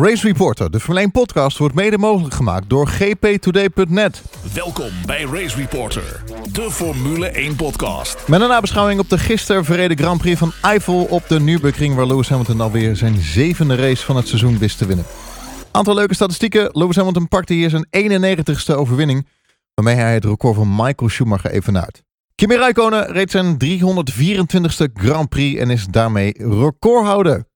Race Reporter, de Formule 1 podcast, wordt mede mogelijk gemaakt door gptoday.net. Welkom bij Race Reporter, de Formule 1 podcast. Met een nabeschouwing op de gisteren verreden Grand Prix van Eiffel op de Nürburgring, waar Lewis Hamilton alweer zijn zevende race van het seizoen wist te winnen. Aantal leuke statistieken. Lewis Hamilton pakte hier zijn 91ste overwinning, waarmee hij het record van Michael Schumacher evenaart. Kimi Räikkönen reed zijn 324ste Grand Prix en is daarmee recordhouder.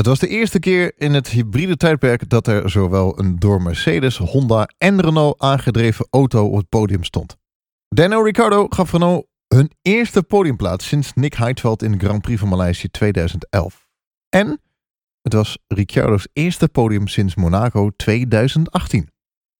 Het was de eerste keer in het hybride tijdperk dat er zowel een door Mercedes, Honda en Renault aangedreven auto op het podium stond. Daniel Ricciardo gaf Renault hun eerste podiumplaats sinds Nick Heidfeld in de Grand Prix van Maleisië 2011. En het was Ricciardo's eerste podium sinds Monaco 2018.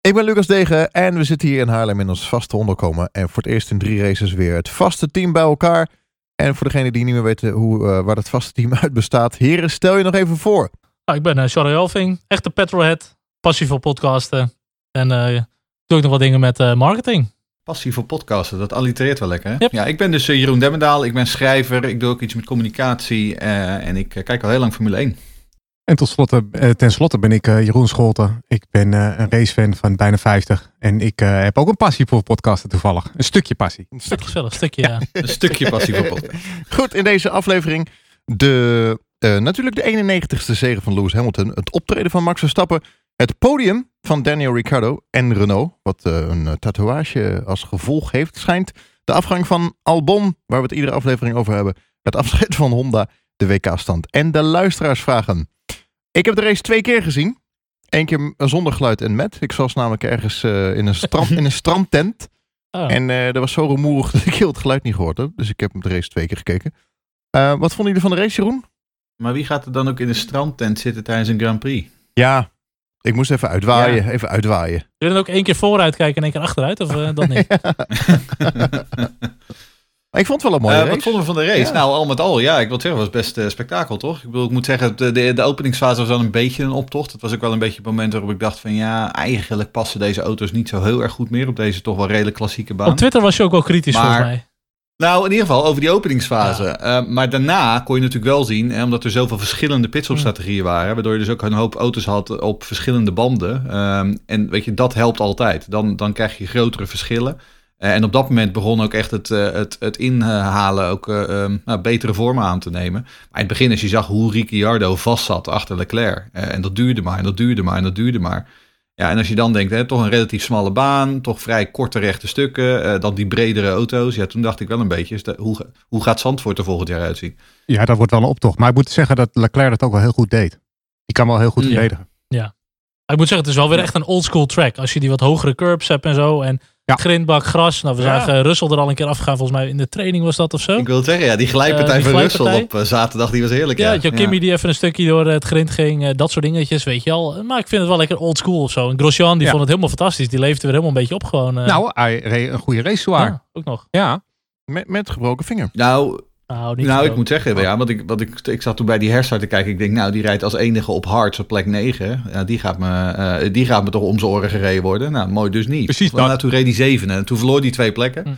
Ik ben Lucas Degen en we zitten hier in Haarlem in ons vaste onderkomen. En voor het eerst in drie races weer het vaste team bij elkaar. En voor degenen die niet meer weten hoe, uh, waar dat vaste team uit bestaat. Heren, stel je nog even voor. Nou, ik ben uh, Charlie Elving, echte petrolhead. Passie voor podcasten. En uh, doe ik nog wat dingen met marketing. Passie voor podcasten, dat allitereert wel lekker. Hè? Yep. Ja, ik ben dus Jeroen Demmendaal. Ik ben schrijver. Ik doe ook iets met communicatie. en ik kijk al heel lang Formule 1. En tot slotte, ten slotte ben ik Jeroen Scholten. Ik ben een racefan van bijna 50. En ik heb ook een passie voor podcasten toevallig. Een stukje passie. Een stukje wel, een stukje, ja. een stukje passie voor podcasten. Goed, in deze aflevering de, uh, natuurlijk de 91ste zege van Lewis Hamilton. Het optreden van Max Verstappen. Het podium van Daniel Ricciardo en Renault. Wat uh, een tatoeage als gevolg heeft, schijnt. De afgang van Albon, waar we het iedere aflevering over hebben. Het afscheid van Honda, de WK-stand. En de luisteraarsvragen. Ik heb de race twee keer gezien. Eén keer zonder geluid en met. Ik was namelijk ergens uh, in, een strand, in een strandtent. Oh. En uh, er was zo rumoerig dat ik heel het geluid niet gehoord heb. Dus ik heb de race twee keer gekeken. Uh, wat vonden jullie van de race, Jeroen? Maar wie gaat er dan ook in een strandtent zitten tijdens een Grand Prix? Ja, ik moest even uitwaaien. Ja. Even uitwaaien. Wil je dan ook één keer vooruit kijken en één keer achteruit? Of uh, dat niet? Maar ik vond het wel een mooie uh, race. Wat vonden we van de race? Ja. Nou, al met al, ja, ik wil zeggen, het was best uh, spektakel, toch? Ik, bedoel, ik moet zeggen, de, de, de openingsfase was wel een beetje een optocht. Het was ook wel een beetje het moment waarop ik dacht van, ja, eigenlijk passen deze auto's niet zo heel erg goed meer op deze toch wel redelijk klassieke baan. Op Twitter was je ook wel kritisch, maar, volgens mij. Nou, in ieder geval over die openingsfase. Ja. Uh, maar daarna kon je natuurlijk wel zien, hè, omdat er zoveel verschillende pitstopstrategieën waren, waardoor je dus ook een hoop auto's had op verschillende banden. Um, en weet je, dat helpt altijd. Dan, dan krijg je grotere verschillen. Uh, en op dat moment begon ook echt het, uh, het, het inhalen ook uh, um, nou, betere vormen aan te nemen. Maar in het begin, als je zag hoe Ricciardo vast zat achter Leclerc. en dat duurde maar en dat duurde maar en dat duurde maar. Ja, en als je dan denkt, hè, toch een relatief smalle baan, toch vrij korte rechte stukken, dan die bredere auto's. Ja, toen dacht ik wel een beetje, dat, hoe, hoe gaat Zandvoort er volgend jaar uitzien? Ja, dat wordt wel een optocht. Maar ik moet zeggen dat Leclerc dat ook wel heel goed deed. Die kan wel heel goed verdedigen. Ja. Ik moet zeggen, het is wel weer echt een oldschool track. Als je die wat hogere curbs hebt en zo. En ja. grindbak, gras. Nou, we Ja. zagen Russell er al een keer afgaan. Volgens mij in de training was dat of zo. Ik wil het zeggen, ja, die glijpartij Eh, die van Russell glijpartij. op eh, zaterdag, die was heerlijk. Ja, Ja, Kimmy die even een stukje door het grind ging. eh, dat soort dingetjes, weet je al. Maar ik vind het wel lekker old school of zo. En Grosjean, die Ja. vond het helemaal fantastisch. Die leefde weer helemaal een beetje op gewoon. eh, Nou, hij reed een goede race zwaar. ja, ook nog. Ja. Met, met gebroken vinger. Nou, Nou, niet nou, ik moet zeggen, ja, want ik, want ik, ik zat toen bij die herstart te kijken. Ik denk, nou, die rijdt als enige op hards op plek 9. Ja, die, gaat me, eh, die gaat me toch om zijn oren gereden worden. Nou, mooi dus niet. Precies Want. Nou, toen reed hij zevende en toen verloor hij twee plekken. Hm.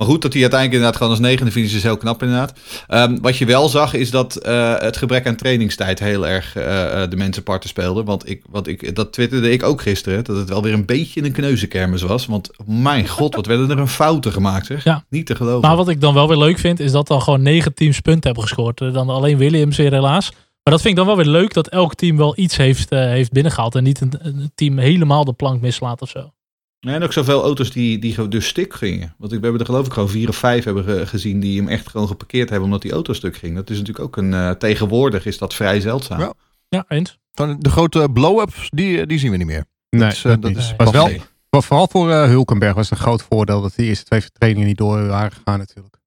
Maar goed, dat hij uiteindelijk inderdaad gewoon als negende finish is heel knap inderdaad. Ehm, wat je wel zag is dat eh, het gebrek aan trainingstijd heel erg eh, eh, de mensen parten speelde. Want ik, wat ik, dat twitterde ik ook gisteren, dat het wel weer een beetje een kneuzenkermis was. Want mijn god, wat werden er een fouten gemaakt zeg. Ja. Niet te geloven. Maar wat ik dan wel weer leuk vind, is dat dan gewoon negen teams punten hebben gescoord. Dan alleen Williams weer helaas. Maar dat vind ik dan wel weer leuk dat elk team wel iets heeft, eh, heeft binnengehaald. En niet een, een team helemaal de plank mislaat of zo. Nee, en ook zoveel auto's die, die gewoon dus stuk gingen. Want ik, we hebben er geloof ik gewoon vier of vijf hebben ge- gezien die hem echt gewoon geparkeerd hebben omdat die auto stuk ging. Dat is natuurlijk ook een, eh, tegenwoordig is dat vrij zeldzaam. Ja. Ja, eens. Van de grote blow-ups, die, die zien we niet meer. Nee, is, eh, dat dat niet. is was wel, voor- vooral voor eh, Hulkenberg was het een groot voordeel dat die eerste twee trainingen niet door waren gegaan natuurlijk.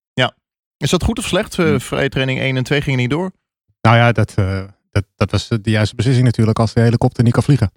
Is dat goed of slecht? Uh, vrije training 1 en 2 gingen niet door. Nou ja, dat, eh, dat, dat was de juiste beslissing natuurlijk als de helikopter niet kan vliegen.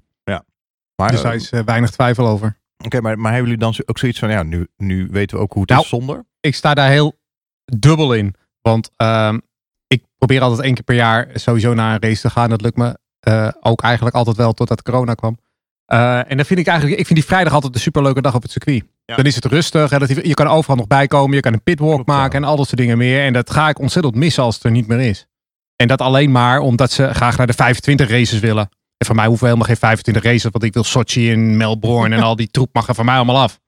Maar, dus eh, daar is eh, weinig twijfel over. Oké, maar, maar hebben jullie dan ook zoiets van, ja, nu, nu weten we ook hoe het Nou, is zonder? Ik sta daar heel dubbel in. Want ehm, ik probeer altijd één keer per jaar sowieso naar een race te gaan. Dat lukt me eh, ook eigenlijk altijd wel totdat corona kwam. Eh, en dan vind ik eigenlijk, ik vind die vrijdag altijd een superleuke dag op het circuit. Ja. Dan is het rustig, relatief, je kan overal nog bijkomen, je kan een pitwalk Klopt, ja. maken en al dat soort dingen meer. En dat ga ik ontzettend missen als het er niet meer is. En dat alleen maar omdat ze graag naar de 25 races willen. En voor mij hoeven we helemaal geen 25 races, want ik wil Sochi en Melbourne en al die troep mag er van mij allemaal af.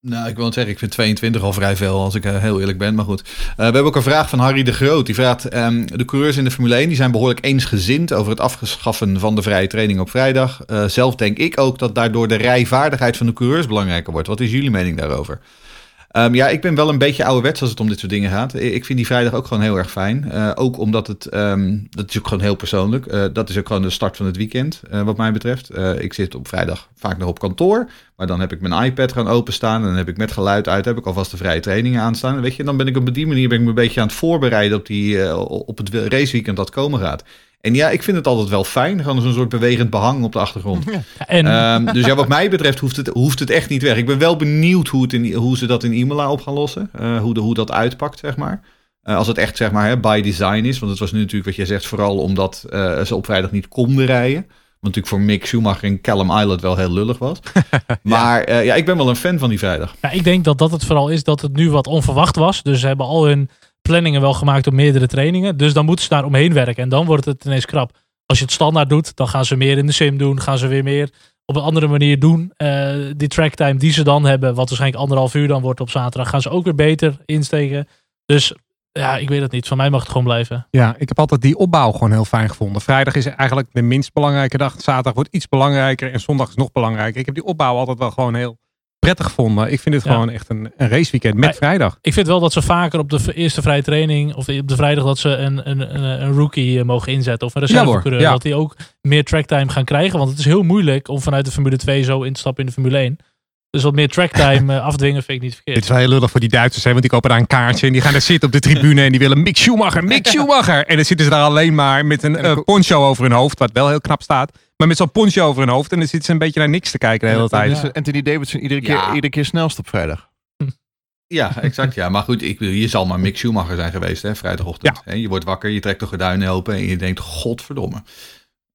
Nou, ik wil het zeggen, ik vind 22 al vrij veel, als ik eh, heel eerlijk ben. Maar goed. Eh, we hebben ook een vraag van Harry de Groot. Die vraagt, ehm, de coureurs in de Formule 1 die zijn behoorlijk eensgezind over het afgeschaffen van de vrije training op vrijdag. Eh, zelf denk ik ook dat daardoor de rijvaardigheid van de coureurs belangrijker wordt. Wat is jullie mening daarover? Ehm, ja, ik ben wel een beetje ouderwets als het om dit soort dingen gaat. Ik vind die vrijdag ook gewoon heel erg fijn. Uh, ook omdat het, um, dat is ook gewoon heel persoonlijk. Uh, dat is ook gewoon de start van het weekend, uh, wat mij betreft. ik zit op vrijdag vaak nog op kantoor. Maar dan heb ik mijn iPad gaan openstaan. En dan heb ik met geluid uit, heb ik alvast de vrije trainingen aanstaan. Weet je, dan ben ik op die manier ben ik me een beetje aan het voorbereiden op, die, op het raceweekend dat komen gaat. En ja, ik vind het altijd wel fijn. Gewoon zo'n soort bewegend behang op de achtergrond. Ja, en... Um, dus ja, wat mij betreft hoeft het, hoeft het echt niet weg. Ik ben wel benieuwd hoe, het in, hoe ze dat in Imola op gaan lossen. Uh, hoe, de, hoe dat uitpakt, zeg maar. Uh, als het echt, zeg maar, hè, by design is. Want het was nu natuurlijk wat jij zegt, vooral omdat uh, ze op vrijdag niet konden rijden. Wat natuurlijk voor Mick Schumacher in Callum Island wel heel lullig was. maar ja. ja, ik ben wel een fan van die vrijdag. Ja, ik denk dat dat het vooral is dat het nu wat onverwacht was. Dus ze hebben al hun planningen wel gemaakt op meerdere trainingen. Dus dan moeten ze daar omheen werken. En dan wordt het ineens krap. Als je het standaard doet, dan gaan ze meer in de sim doen. Gaan ze weer meer op een andere manier doen. Uh, die tracktime die ze dan hebben, wat waarschijnlijk anderhalf uur dan wordt op zaterdag, gaan ze ook weer beter insteken. Dus ja, ik weet het niet. Van mij mag het gewoon blijven. Ja, ik heb altijd die opbouw gewoon heel fijn gevonden. Vrijdag is eigenlijk de minst belangrijke dag. Zaterdag wordt iets belangrijker en zondag is nog belangrijker. Ik heb die opbouw altijd wel gewoon heel prettig gevonden. Ik vind het gewoon echt een, een raceweekend met vrijdag. Ik vind wel dat ze vaker op de eerste vrije training of op de vrijdag dat ze een, een, een, rookie eh, mogen inzetten of een reservecoureur. Ja, dat die ook meer tracktime gaan krijgen. Want het is heel moeilijk om vanuit de Formule 2 zo in te stappen in de Formule 1. Dus wat meer tracktime uh, afdwingen vind ik niet verkeerd. Dit is wel heel lullig voor die Duitsers, hè, want die kopen daar een kaartje en die gaan daar zitten op de tribune en die willen Mick Schumacher, Mick Schumacher. En dan zitten ze daar alleen maar met een uh, poncho over hun hoofd, wat wel heel knap staat. Maar met zo'n poncho over hun hoofd en dan zitten ze een beetje naar niks te kijken de hele tijd. Dus Anthony Davidson iedere keer, iedere keer snelst op vrijdag. Ja, exact. Ja, maar goed, ik, je zal maar Mick Schumacher zijn geweest, hè, vrijdagochtend. Ja. Je wordt wakker, je trekt de gordijnen open en je denkt, godverdomme.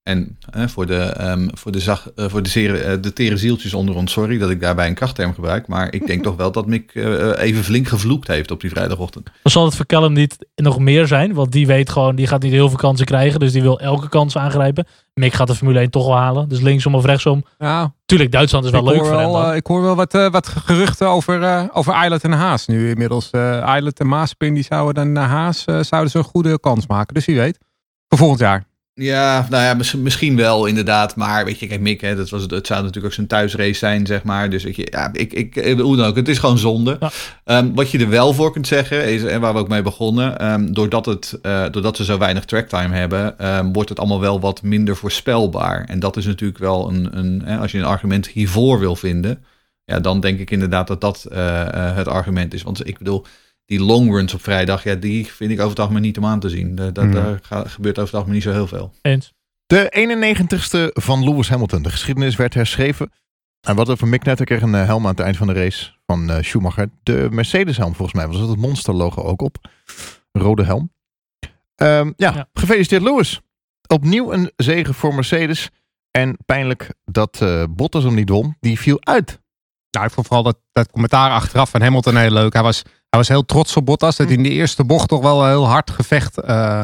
En uh, voor, de, um, voor, de, zag, uh, voor de, zere, uh, de tere zieltjes onder ons, sorry dat ik daarbij een krachtterm gebruik. Maar ik denk toch wel dat Mick even flink gevloekt heeft op die vrijdagochtend. Dan zal het voor Callum niet nog meer zijn. Want die weet gewoon, die gaat niet heel veel kansen krijgen. Dus die wil elke kans aangrijpen. Mick gaat de Formule 1 toch wel halen. Dus linksom of rechtsom. Ja. Tuurlijk, Duitsland is wel leuk voor wel, hem. ik hoor wel wat, wat geruchten over, over Eilert en Haas nu inmiddels. Eilert en Maaspin die zouden dan naar Haas zouden ze een goede kans maken. Dus wie weet. Voor volgend jaar. Ja, nou ja, misschien wel inderdaad. Maar weet je, kijk, Mick, hè, dat was het, zou natuurlijk ook zijn thuisrace zijn, zeg maar. Dus weet je, ja, ik, ik, hoe dan ook, het is gewoon zonde. Um, wat je er wel voor kunt zeggen, is, en waar we ook mee begonnen, um, doordat, het, uh, doordat ze zo weinig tracktime hebben, um, wordt het allemaal wel wat minder voorspelbaar. En dat is natuurlijk wel een, een hè, als je een argument hiervoor wil vinden, ja, dan denk ik inderdaad dat dat uh, het argument is. Want ik bedoel, die longruns op vrijdag, ja, die vind ik over het algemeen niet om aan te zien. Dat, mm. Daar gebeurt over het algemeen niet zo heel veel. Eens. De 91ste van Lewis Hamilton. De geschiedenis werd herschreven. En wat over Mick Netter kreeg een helm aan het eind van de race van uh, Schumacher. De Mercedes helm volgens mij was dat het monster logo ook op. Rode helm. Um, ja, ja, gefeliciteerd Lewis. Opnieuw een zegen voor Mercedes. En pijnlijk dat uh, Bottas hem niet won. Die viel uit. Nou, ik vond vooral dat, dat commentaar achteraf van Hamilton heel leuk. Hij was hij was heel trots op Bottas. Dat hij in de eerste bocht toch wel een heel hard gevecht uh,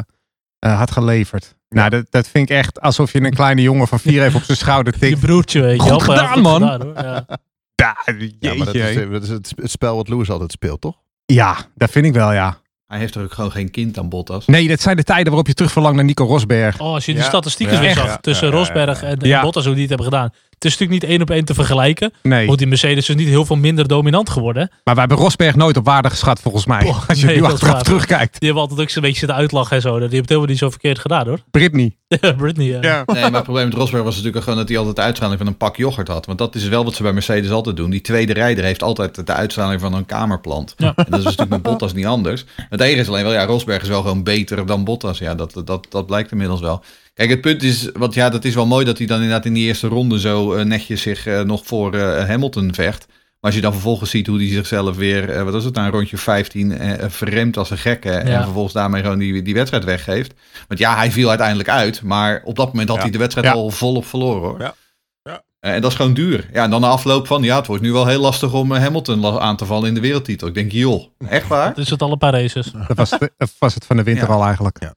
uh, had geleverd. Nou, dat, dat vind ik echt alsof je een kleine jongen van vier even op zijn schouder tikt. Je broertje, weet je. Goed gedaan, man. Gedaan, ja. Ja, ja, maar dat is, dat is het, spel wat Lewis altijd speelt, toch? Ja, dat vind ik wel, ja. Hij heeft er ook gewoon geen kind aan Bottas. Nee, dat zijn de tijden waarop je terug verlangt naar Nico Rosberg. Oh, als je de statistieken weer zag tussen Rosberg en, en Bottas, hoe die het hebben gedaan. Het is natuurlijk niet één op één te vergelijken. Nee. Want die Mercedes is niet heel veel minder dominant geworden. Maar wij hebben Rosberg nooit op waarde geschat, volgens mij. Als je nee, nu achteraf terugkijkt. Die hebben altijd ook zo'n beetje zitten uitlachen en zo. Die hebben het helemaal niet zo verkeerd gedaan, hoor. Britney. Britney, ja. ja. Nee, maar het probleem met Rosberg was natuurlijk gewoon dat hij altijd de uitstraling van een pak yoghurt had. Want dat is wel wat ze bij Mercedes altijd doen. Die tweede rijder heeft altijd de uitstraling van een kamerplant. Ja. En dat is natuurlijk met Bottas niet anders. Het enige is alleen wel, ja, Rosberg is wel gewoon beter dan Bottas. Ja, dat, dat, dat blijkt inmiddels wel. Kijk, het punt is, want ja, dat is wel mooi dat hij dan inderdaad in die eerste ronde zo uh, netjes zich uh, nog voor uh, Hamilton vecht. Maar als je dan vervolgens ziet hoe hij zichzelf weer, wat was het, nou, een rondje 15 verremt als een gekke. Ja. En vervolgens daarmee gewoon die, die wedstrijd weggeeft. Want ja, hij viel uiteindelijk uit. Maar op dat moment had ja. hij de wedstrijd ja. al volop verloren hoor. Ja. Ja. En dat is gewoon duur. Ja, en dan de afloop van, ja, het wordt nu wel heel lastig om Hamilton aan te vallen in de wereldtitel. Ik denk, joh, echt waar? Dat is het al een paar races. Dat was, dat was het van de winter al eigenlijk. Ja.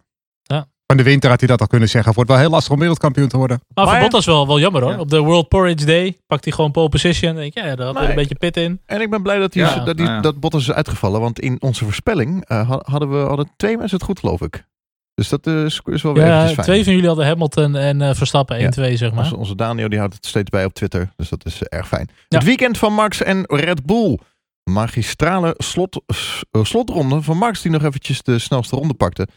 Van de winter had hij dat al kunnen zeggen. Het wordt wel heel lastig om wereldkampioen te worden. Maar voor Maar- Bottas wel, wel jammer hoor. Ja. Op de World Porridge Day pakt hij gewoon pole position. Denk, ik, ja, daar had Nee. een beetje pit in. En ik ben blij dat, die, Ja, dat, nou dat Bottas is uitgevallen. Want in onze voorspelling eh, ha- hadden we hadden twee mensen het goed, geloof ik. Dus dat is, is wel weer Ja, eventjes fijn. twee van jullie hadden Hamilton en eh, Verstappen 1-2 zeg maar. Onze, onze Daniel die houdt het steeds bij op Twitter. Dus dat is eh, erg fijn. Ja. Het weekend van Max en Red Bull. Magistrale slot, slotronde van Max die nog eventjes de snelste ronde pakte.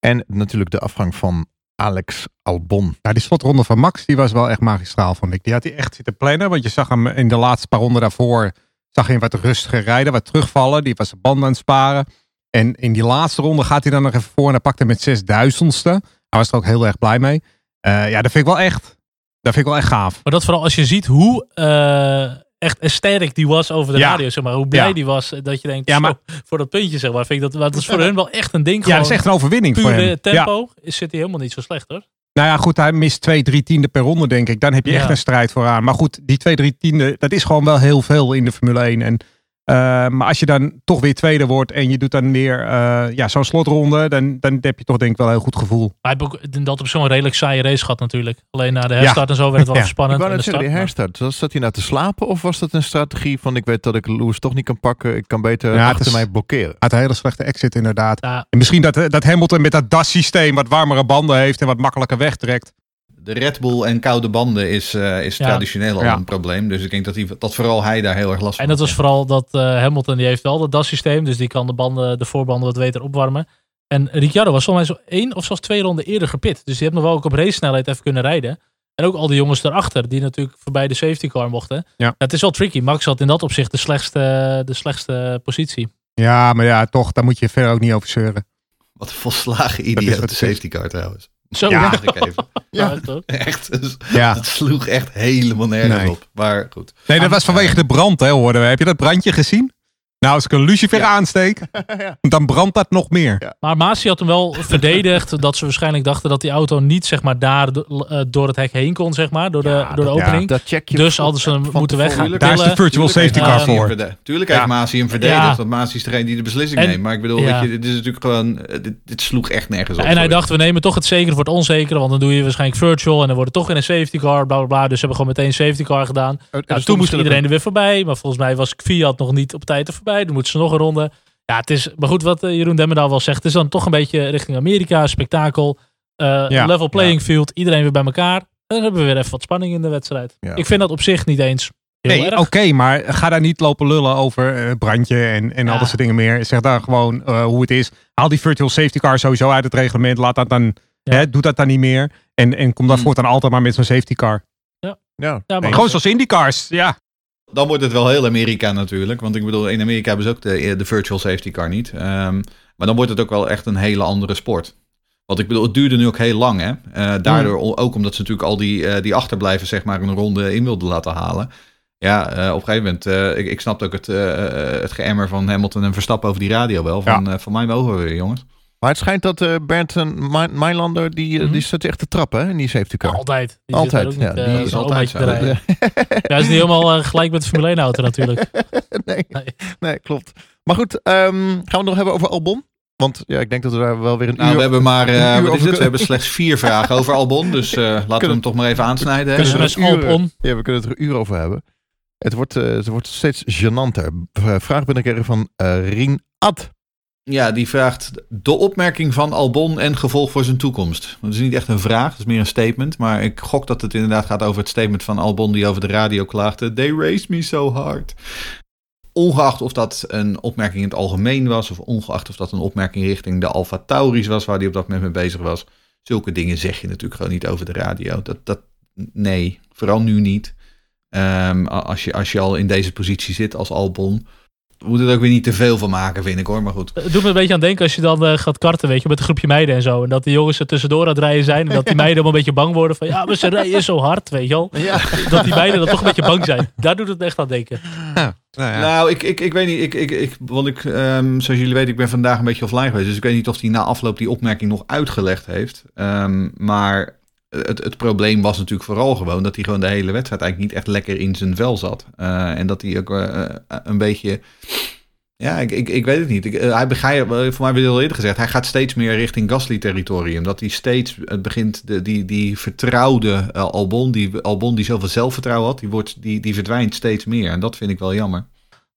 En natuurlijk de afgang van Alex Albon. Ja, die slotronde van Max die was wel echt magistraal, vond ik. Die had hij echt zitten plannen. Want je zag hem in de laatste paar ronden daarvoor. Zag je hem wat rustiger rijden, wat terugvallen. Die was zijn banden aan het sparen. En in die laatste ronde gaat hij dan nog even voor. En hij pakt hem met zesduizendste. Hij was er ook heel erg blij mee. Eh, ja, dat vind ik wel echt. Dat vind ik wel echt gaaf. Maar dat vooral als je ziet hoe eh, echt sterk die was over de Ja. radio. Zeg maar, hoe blij Ja. die was. Dat je denkt, Ja, maar- voor dat puntje zeg maar. Vind ik dat, dat is voor hun wel echt een ding. Ja, dat is echt een overwinning voor hem. Tempo is, zit hij helemaal niet zo slecht hoor. Nou ja, goed, hij mist twee, drie tiende per ronde, denk ik. Dan heb je echt een strijd vooraan. Maar goed, die twee, drie tiende, dat is gewoon wel heel veel in de Formule 1. En, maar als je dan toch weer tweede wordt en je doet dan weer eh, ja, zo'n slotronde, dan, dan heb je toch denk ik wel een heel goed gevoel. Hij heeft ook dat op zo'n redelijk saaie race gehad natuurlijk. Alleen na de herstart en zo werd het wel Ja. Ik spannend. net de zeggen, die start, maar- herstart. Zat hij nou te slapen of was dat een strategie van ik weet dat ik Lewis toch niet kan pakken. Ik kan beter Ja, achter is- mij blokkeren. Uit een hele slechte exit inderdaad. Ja, En misschien dat, dat Hamilton met dat DAS-systeem wat warmere banden heeft en wat makkelijker wegtrekt. De Red Bull en koude banden is, eh, is Ja. traditioneel al Ja. een probleem. Dus ik denk dat, hij, dat vooral hij daar heel erg last van En dat was vooral dat eh, Hamilton die heeft wel dat DAS-systeem. Dus die kan de, banden, de voorbanden wat beter opwarmen. En Ricciardo was volgens mij zo één of zelfs twee ronden eerder gepit. Dus die heeft nog wel ook op race snelheid even kunnen rijden. En ook al die jongens daarachter, die natuurlijk voorbij de safety car mochten. Ja. Het is wel tricky. Max had in dat opzicht de slechtste, de slechtste positie. Ja, maar ja, toch, daar moet je verder ook niet over zeuren. Wat een volslagen is idiote wat het is. safety car trouwens. Zo, Ja. ja. Ik even. Ja. echt, hoor. Echt. Dus, Ja. Dat sloeg echt helemaal nergens Nee. op. Maar goed. Nee, dat was vanwege de brand, hè, hoorden we. Heb je dat brandje gezien? Nou, als ik een lucifer aansteek, dan brandt dat nog meer. Maar Masi had hem wel verdedigd dat ze waarschijnlijk dachten dat die auto niet zeg maar daar eh, door het hek heen kon, zeg maar, door de, Ja, door de dat- opening. Dat check je Dus hadden ze hem moeten weggaan. Daar is de virtual Tuurlijk safety car voor. verde- Tuurlijk Ja. heeft Masi hem verdedigd, Ja. want Masi is degene die de beslissing En- neemt. Maar ik bedoel, ja. weet je, dit is natuurlijk gewoon, eh, dit, dit sloeg echt nergens op. En hij dacht, we nemen toch het zekere voor het onzekere, want dan doe je waarschijnlijk virtual en dan wordt het toch weer een safety car, bla bla bla. Dus ze hebben gewoon meteen een safety car gedaan. Nou, toen moest iedereen er weer voorbij, maar volgens mij was Fiat nog niet op tijd er voorbij. Dan moeten ze nog een ronde. Ja, het is, maar goed, wat eh, Jeroen Demmendaal wel zegt, het is dan toch een beetje richting Amerika, spektakel, eh, Ja. level playing field, iedereen weer bij elkaar. En dan hebben we weer even wat spanning in de wedstrijd. Ja. Ik vind dat op zich niet eens heel Nee, oké, maar ga daar niet lopen lullen over eh, brandje en, en al dat soort dingen meer. Zeg daar gewoon hoe het is. Haal die virtual safety car sowieso uit het reglement. Laat dat dan, hè, doe dat dan niet meer. En, en kom dan Hmm. voortaan altijd maar met zo'n safety car. Ja. Ja, maar Nee. Gewoon zoals IndyCars, ja. Dan wordt het wel heel Amerika natuurlijk. Want ik bedoel, in Amerika hebben ze ook de, de virtual safety car niet. Ehm, maar dan wordt het ook wel echt een hele andere sport. Want ik bedoel, het duurde nu ook heel lang. Hè? Eh, daardoor o- ook omdat ze natuurlijk al die, eh, die achterblijvers zeg maar een ronde in wilden laten halen. Ja, eh, op een gegeven moment, eh, ik, ik snapte ook het, eh, eh, het geëmmer van Hamilton en Verstappen over die radio wel. Van, eh, van mij mogen we weer, jongens. Maar het schijnt dat eh Bernd Mi- Meilander, die, eh, Mhm. die zit echt te trappen hè, in die safety car. Altijd. Die Altijd, ja, niet, die eh, is altijd zo. Ja, hij is niet helemaal eh, gelijk met de Formule 1 auto natuurlijk. nee, Nee. nee, klopt. Maar goed, ehm, gaan we het nog hebben over Albon? Want ja, ik denk dat we daar wel weer een Nou, uur... we hebben maar, eh, wat is? We hebben slechts vier vragen over Albon. Dus eh, laten we hem toch maar even aansnijden. hè. kunnen we er dus een uur- Albon. Ja, we kunnen het er een uur over hebben. Het wordt, eh, het wordt steeds gênanter. V- Vraag binnenkregen van eh Rien Ad. Ja, die vraagt de opmerking van Albon en gevolg voor zijn toekomst. Dat is niet echt een vraag, dat is meer een statement. Maar ik gok dat het inderdaad gaat over het statement van Albon die over de radio klaagde. They raced me so hard. Ongeacht of dat een opmerking in het algemeen was, of ongeacht of dat een opmerking richting de Alfa Tauris was, waar hij op dat moment mee bezig was. Zulke dingen zeg je natuurlijk gewoon niet over de radio. Dat, dat, nee, vooral nu niet. Ehm, als, je, als je al in deze positie zit als Albon, moet het ook weer niet te veel van maken, vind ik hoor. Maar goed. Het doet me een beetje aan denken als je dan eh, gaat karten, weet je, met een groepje meiden en zo. En dat die jongens er tussendoor aan het rijden zijn. En dat die meiden allemaal een beetje bang worden van, ja, maar ze rijden zo hard, weet je wel. Ja. Dat die meiden dan toch een beetje bang zijn. Daar doet het echt aan denken. Nou ja. Nou, ik, ik, ik weet niet. Ik, ik, ik, want ik, ehm, zoals jullie weten, ik ben vandaag een beetje offline geweest. Dus ik weet niet of hij na afloop die opmerking nog uitgelegd heeft. Ehm, maar het, het probleem was natuurlijk vooral gewoon dat hij gewoon de hele wedstrijd eigenlijk niet echt lekker in zijn vel zat. Eh, en dat hij ook eh, een beetje Ja, ik, ik, ik weet het niet. Eh, hij begrijpt, voor mij werd al eerder gezegd, hij gaat steeds meer richting Gasly-territorium. Dat hij steeds begint, de, die, die vertrouwde eh, Albon, die Albon die zoveel zelfvertrouwen had, die, wordt, die, die verdwijnt steeds meer. En dat vind ik wel jammer.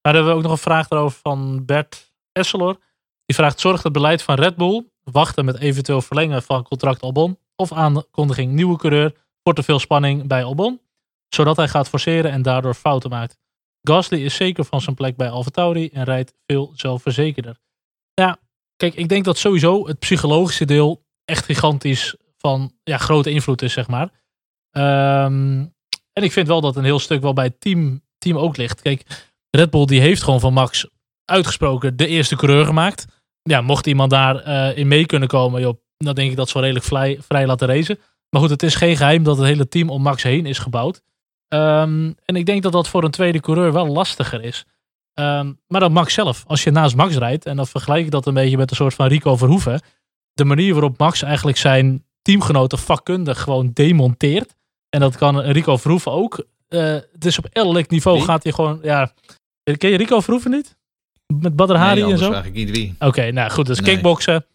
Nou, hebben we ook nog een vraag erover van Bert Esselor. Die vraagt, zorgt het beleid van Red Bull, wachten met eventueel verlengen van contract Albon, of aankondiging nieuwe coureur, voor te veel spanning bij Albon, zodat hij gaat forceren en daardoor fouten maakt? Gasly is zeker van zijn plek bij AlphaTauri en rijdt veel zelfverzekerder. Ja, kijk, ik denk dat sowieso het psychologische deel echt gigantisch van ja, grote invloed is, zeg maar. Ehm, en ik vind wel dat een heel stuk wel bij het team, team ook ligt. Kijk, Red Bull die heeft gewoon van Max uitgesproken de eerste coureur gemaakt. Ja, mocht iemand daar uh, in mee kunnen komen, joh, dan denk ik dat ze wel redelijk vrij, vrij laten racen. Maar goed, het is geen geheim dat het hele team om Max heen is gebouwd. Um, en ik denk dat dat voor een tweede coureur wel lastiger is. Um, maar dan Max zelf, als je naast Max rijdt, en dan vergelijk ik dat een beetje met een soort van Rico Verhoeven. De manier waarop Max eigenlijk zijn teamgenoten vakkundig gewoon demonteert. En dat kan Rico Verhoeven ook. Uh, het is op elk niveau wie? gaat hij gewoon. Ja, ken je Rico Verhoeven niet? Met Badr Hari nee, en zo? vraag ik niet wie. Oké, okay, nou goed, dus nee. kickboksen.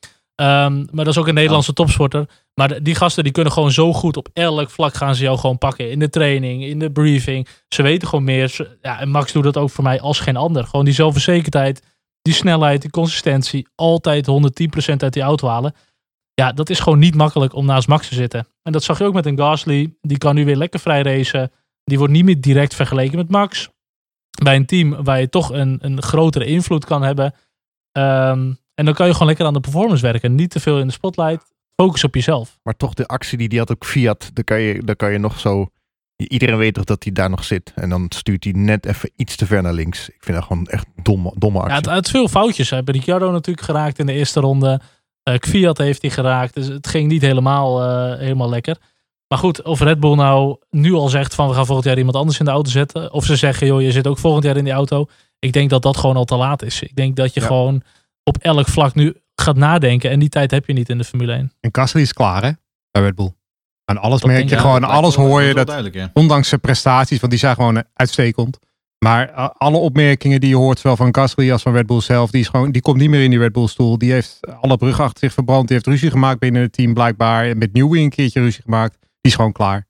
Um, maar dat is ook een Nederlandse oh. topsporter. Maar die gasten die kunnen gewoon zo goed op elk vlak gaan ze jou gewoon pakken. In de training, in de briefing. Ze weten gewoon meer. Ja, en Max doet dat ook voor mij als geen ander. Gewoon die zelfverzekerdheid, die snelheid, die consistentie. Altijd 110% uit die auto halen. Ja, dat is gewoon niet makkelijk om naast Max te zitten. En dat zag je ook met een Gasly. Die kan nu weer lekker vrij racen. Die wordt niet meer direct vergeleken met Max. Bij een team waar je toch een, een grotere invloed kan hebben. Um, en dan kan je gewoon lekker aan de performance werken. Niet te veel in de spotlight. Focus op jezelf. Maar toch de actie die die had op Fiat, daar kan je, daar kan je nog zo... Iedereen weet toch dat hij daar nog zit. En dan stuurt hij net even iets te ver naar links. Ik vind dat gewoon echt domme, domme actie. Ja, het, het veel foutjes. Heeft Ricciardo natuurlijk geraakt in de eerste ronde. Uh, Fiat heeft hij geraakt. Dus het ging niet helemaal, uh, helemaal lekker. Maar goed, of Red Bull nou nu al zegt van we gaan volgend jaar iemand anders in de auto zetten. Of ze zeggen joh, je zit ook volgend jaar in die auto. Ik denk dat dat gewoon al te laat is. Ik denk dat je ja. gewoon op elk vlak nu gaat nadenken. En die tijd heb je niet in de Formule 1. En Gasly is klaar hè, bij Red Bull. Aan alles dat merk je gewoon, alles hoor je. Dat, ja. Ondanks zijn prestaties, want die zijn gewoon uitstekend. Maar uh, alle opmerkingen die je hoort, zowel van Gasly als van Red Bull zelf, die, is gewoon, die komt niet meer in die Red Bull stoel. Die heeft alle bruggen achter zich verbrand. Die heeft ruzie gemaakt binnen het team blijkbaar. En met Newey een keertje ruzie gemaakt. Die is gewoon klaar.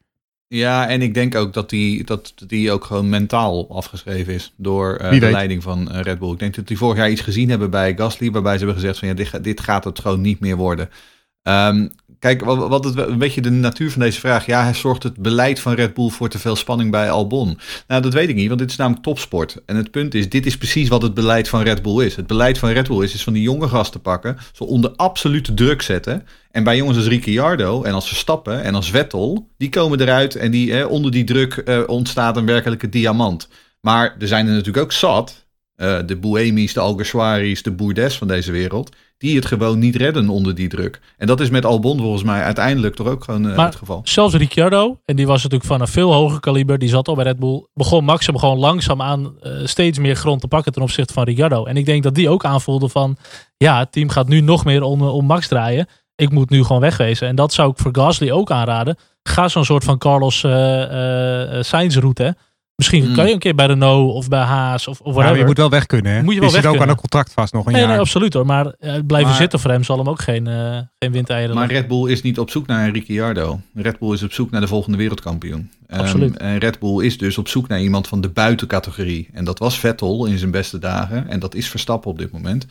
Ja, en ik denk ook dat die, dat die ook gewoon mentaal afgeschreven is door uh, de leiding van uh, Red Bull. Ik denk dat die vorig jaar iets gezien hebben bij Gasly, waarbij ze hebben gezegd van ja, dit, dit gaat het gewoon niet meer worden. Um, kijk, wat, het, een beetje de natuur van deze vraag. Ja, zorgt het beleid van Red Bull voor te veel spanning bij Albon? Nou, dat weet ik niet, want dit is namelijk topsport. En het punt is, dit is precies wat het beleid van Red Bull is. Het beleid van Red Bull is, is van die jonge gasten pakken, ze onder absolute druk zetten. En bij jongens als Ricciardo en als Verstappen en als Vettel, die komen eruit en die, eh, onder die druk eh, ontstaat een werkelijke diamant. Maar er zijn er natuurlijk ook zat, uh, de Buemis, de Alguersuaris, de Bourdes van deze wereld, die het gewoon niet redden onder die druk. En dat is met Albon volgens mij uiteindelijk toch ook gewoon uh, maar het geval. Zelfs Ricciardo, en die was natuurlijk van een veel hoger kaliber, die zat al bij Red Bull, begon Max hem gewoon langzaam aan uh, steeds meer grond te pakken ten opzichte van Ricciardo. En ik denk dat die ook aanvoelde van, ja, het team gaat nu nog meer om, om Max draaien. Ik moet nu gewoon wegwezen. En dat zou ik voor Gasly ook aanraden. Ga zo'n soort van Carlos uh, Sainz route. Misschien Hmm. kan je een keer bij Renault of bij Haas of, of Ja, whatever. maar je moet wel weg kunnen. Hè? Moet je wel zit weg ook aan een contract vast nog een nee, jaar. nee, absoluut hoor. Maar eh, blijven Maar- zitten voor hem zal hem ook geen, eh geen windeieren Maar. Red Bull is niet op zoek naar een Ricciardo. Red Bull is op zoek naar de volgende wereldkampioen. Ehm, Absoluut. en Red Bull is dus op zoek naar iemand van de buitencategorie. En dat was Vettel in zijn beste dagen. En dat is Verstappen op dit moment.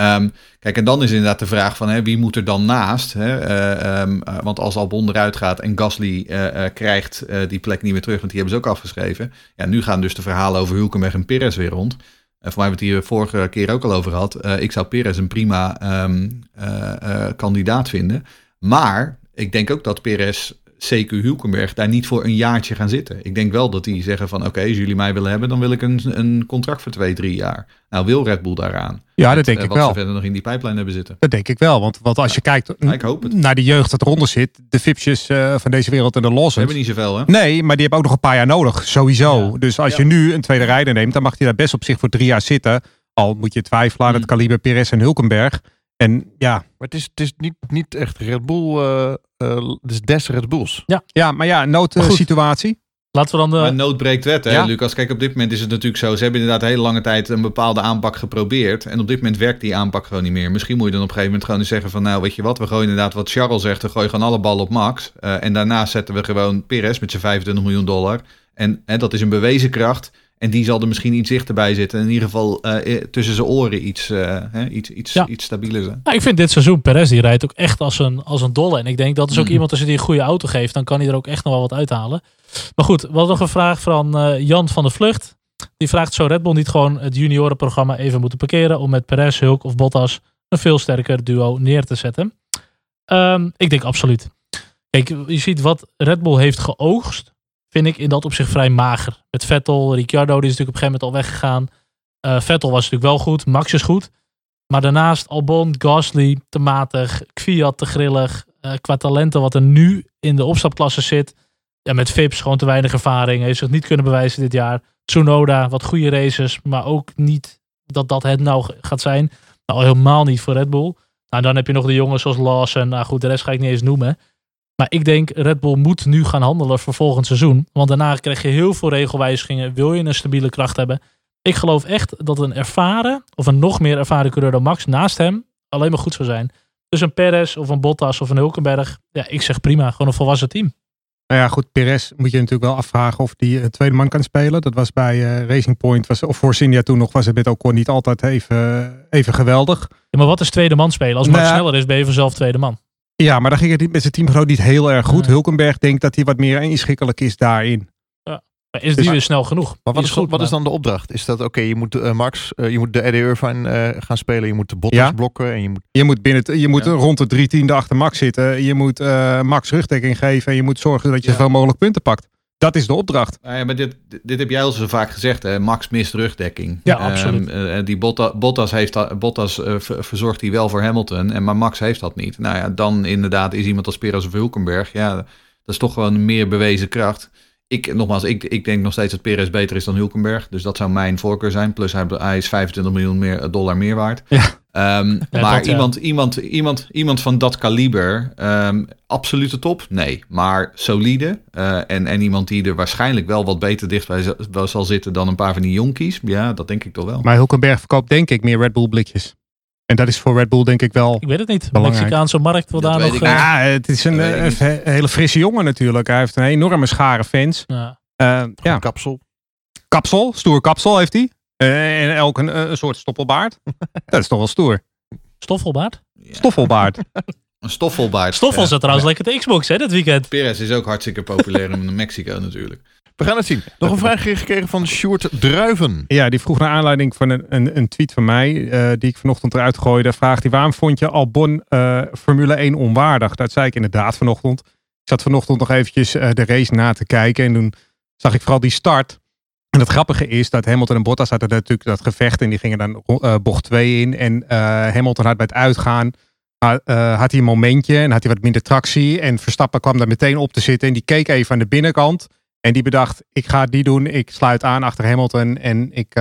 Ehm, kijk, en dan is inderdaad de vraag van hè, wie moet er dan naast? Hè? Eh, ehm, eh, want als Albon eruit gaat en Gasly eh, krijgt die plek niet meer terug, want die hebben ze ook afgeschreven. Ja, nu gaan dus de verhalen over Hulkenberg en Perez weer rond. En voor mij we het hier vorige keer ook al over. Eh, ik zou Perez een prima ehm, eh, eh, kandidaat vinden. Maar ik denk ook dat Perez, CQ Hulkenberg, daar niet voor een jaartje gaan zitten. Ik denk wel dat die zeggen van oké, als jullie mij willen hebben, dan wil ik een, een contract voor twee, drie jaar. Nou, wil Red Bull daaraan? Ja, Met, dat denk eh, ik wat wel. ze verder nog in die pijplijn hebben zitten. Dat denk ik wel. Want, want als je kijkt Ja, ik hoop het. naar de jeugd dat eronder zit. De Fipsjes eh, van deze wereld en de Ze Lawsons. hebben niet zoveel, hè? Nee, maar die hebben ook nog een paar jaar nodig. Sowieso. Ja. Dus als Ja. je nu een tweede rijder neemt, dan mag hij daar best op zich voor drie jaar zitten. Al moet je twijfelen aan het Hmm. kaliber Perez en Hulkenberg. En ja, Maar het is, het is niet, niet echt Red Bull. eh, eh, het is des Red Bulls. ja maar ja, Maar goed. noodsituatie. Laten we dan de... Maar nood breekt wet, hè, Ja. Lucas? Kijk, op dit moment is het natuurlijk zo. Ze hebben inderdaad een hele lange tijd een bepaalde aanpak geprobeerd. En op dit moment werkt die aanpak gewoon niet meer. Misschien moet je dan op een gegeven moment gewoon eens zeggen van... nou, weet je wat, we gooien inderdaad wat Charles zegt. We gooien gewoon alle ballen op Max. Eh, en daarna zetten we gewoon Perez met zijn 25 miljoen dollar. En hè, dat is een bewezen kracht. En die zal er misschien iets dichterbij zitten. In ieder geval eh, eh, tussen zijn oren iets, eh, hè, iets, iets, Ja. iets stabieler zijn. Nou, ik vind dit seizoen Perez die rijdt ook echt als een, als een dolle. En ik denk dat is ook Mhm. iemand als je die een goede auto geeft, dan kan hij er ook echt nog wel wat uithalen. Maar goed, we hadden nog een vraag van eh, Jan van de Vlucht. Die vraagt, zou Red Bull niet gewoon het juniorenprogramma even moeten parkeren om met Perez, Hulk of Bottas een veel sterker duo neer te zetten? Ehm, ik denk absoluut. Kijk, je ziet wat Red Bull heeft geoogst, vind ik in dat opzicht vrij mager. Met Vettel, Ricciardo, die is natuurlijk op een gegeven moment al weggegaan. Eh, Vettel was natuurlijk wel goed, Max is goed. Maar daarnaast Albon, Gasly te matig, Kvyat te grillig. eh, qua talenten wat er nu in de opstapklasse zit. Ja, met Vips gewoon te weinig ervaring. Heeft zich niet kunnen bewijzen dit jaar. Tsunoda, wat goede races. Maar ook niet dat dat het nou gaat zijn. Nou, helemaal niet voor Red Bull. Nou, dan heb je nog de jongens zoals Lawson. Nou goed, de rest ga ik niet eens noemen. Maar ik denk, Red Bull moet nu gaan handelen voor volgend seizoen. Want daarna krijg je heel veel regelwijzigingen. Wil je een stabiele kracht hebben? Ik geloof echt dat een ervaren, of een nog meer ervaren coureur dan Max naast hem alleen maar goed zou zijn. Dus een Perez of een Bottas of een Hulkenberg. Ja, ik zeg prima. Gewoon een volwassen team. Nou ja, goed, Perez moet je natuurlijk wel afvragen of die een tweede man kan spelen. Dat was bij eh, Racing Point, was, of voor India toen nog, was het met Ocon niet altijd even, even geweldig. Ja, maar wat is tweede man spelen? Als Max Nou ja. sneller is, ben je vanzelf tweede man. Ja, maar dan ging het niet met zijn teamgenoot niet heel erg goed. Nee. Hulkenberg denkt dat hij wat meer inschikkelijk is daarin. Maar is die Dus- weer snel genoeg? Maar wat is, goed, wat is dan de opdracht? Is dat oké, je moet eh, Max, eh, je moet de Eddie Irvine eh, gaan spelen, je moet de Bottas Ja. blokken en je moet... Je moet, binnen, je moet Ja. rond de drie tiende achter Max zitten. Je moet eh, Max rugdekking geven en je moet zorgen dat je Ja. zoveel mogelijk punten pakt. Dat is de opdracht. Nou ja, maar dit, dit heb jij al zo vaak gezegd. Hè? Max mist rugdekking. Ja, Ehm, absoluut. eh, die Botta- Bottas, heeft dat, Bottas eh, ver- verzorgt hij wel voor Hamilton. En, maar Max heeft dat niet. Nou ja, dan inderdaad is iemand als Perez of Hulkenberg. Ja, dat is toch gewoon een meer bewezen kracht. Ik, nogmaals, ik, ik denk nog steeds dat Perez beter is dan Hulkenberg. Dus dat zou mijn voorkeur zijn. Plus hij, hij is 25 miljoen meer, dollar meer waard. Ja. Ehm, Ja, maar dat, ja. iemand, iemand, iemand, iemand van dat kaliber, ehm, absolute top? Nee. Maar solide. eh, en, en iemand die er waarschijnlijk wel wat beter dichtbij zal zitten dan een paar van die jonkies. Ja, dat denk ik toch wel. Maar Hulkenberg verkoopt denk ik meer Red Bull blikjes. En dat is voor Red Bull denk ik wel... Ik weet het niet. De. Mexicaanse markt wil Dat daar nog... ik eh. Ja, het is een, eh, een hele frisse jongen natuurlijk. Hij heeft een enorme schare fans. ja. Ja, Kapsel. kapsel, stoer kapsel heeft hij. Eh, en elk een, een soort stoppelbaard. dat is toch wel stoer. Stoffelbaard? Ja, Stoffelbaard. Een stoffelbaard. Stoffel Ja. zat trouwens lekker te Xbox hè, dit weekend. Perez is ook hartstikke populair in Mexico natuurlijk. We gaan het zien. Nog een vraag gekregen van Sjoerd Druiven. Ja, die vroeg naar aanleiding van een, een, een tweet van mij, eh, die ik vanochtend eruit gooide. Vraagt hij, waarom vond je Albon eh, Formule 1 onwaardig? Dat zei ik inderdaad vanochtend. Ik zat vanochtend nog eventjes eh, de race na te kijken. En toen zag ik vooral die start. En het grappige is dat Hamilton en Bottas hadden natuurlijk dat gevecht. En die gingen dan eh, bocht 2 in. En eh, Hamilton had bij het uitgaan had, eh, had hij een momentje en had hij wat minder tractie. En Verstappen kwam daar meteen op te zitten. En die keek even aan de binnenkant. En die bedacht, ik ga niet doen. Ik sluit aan achter Hamilton. En ik,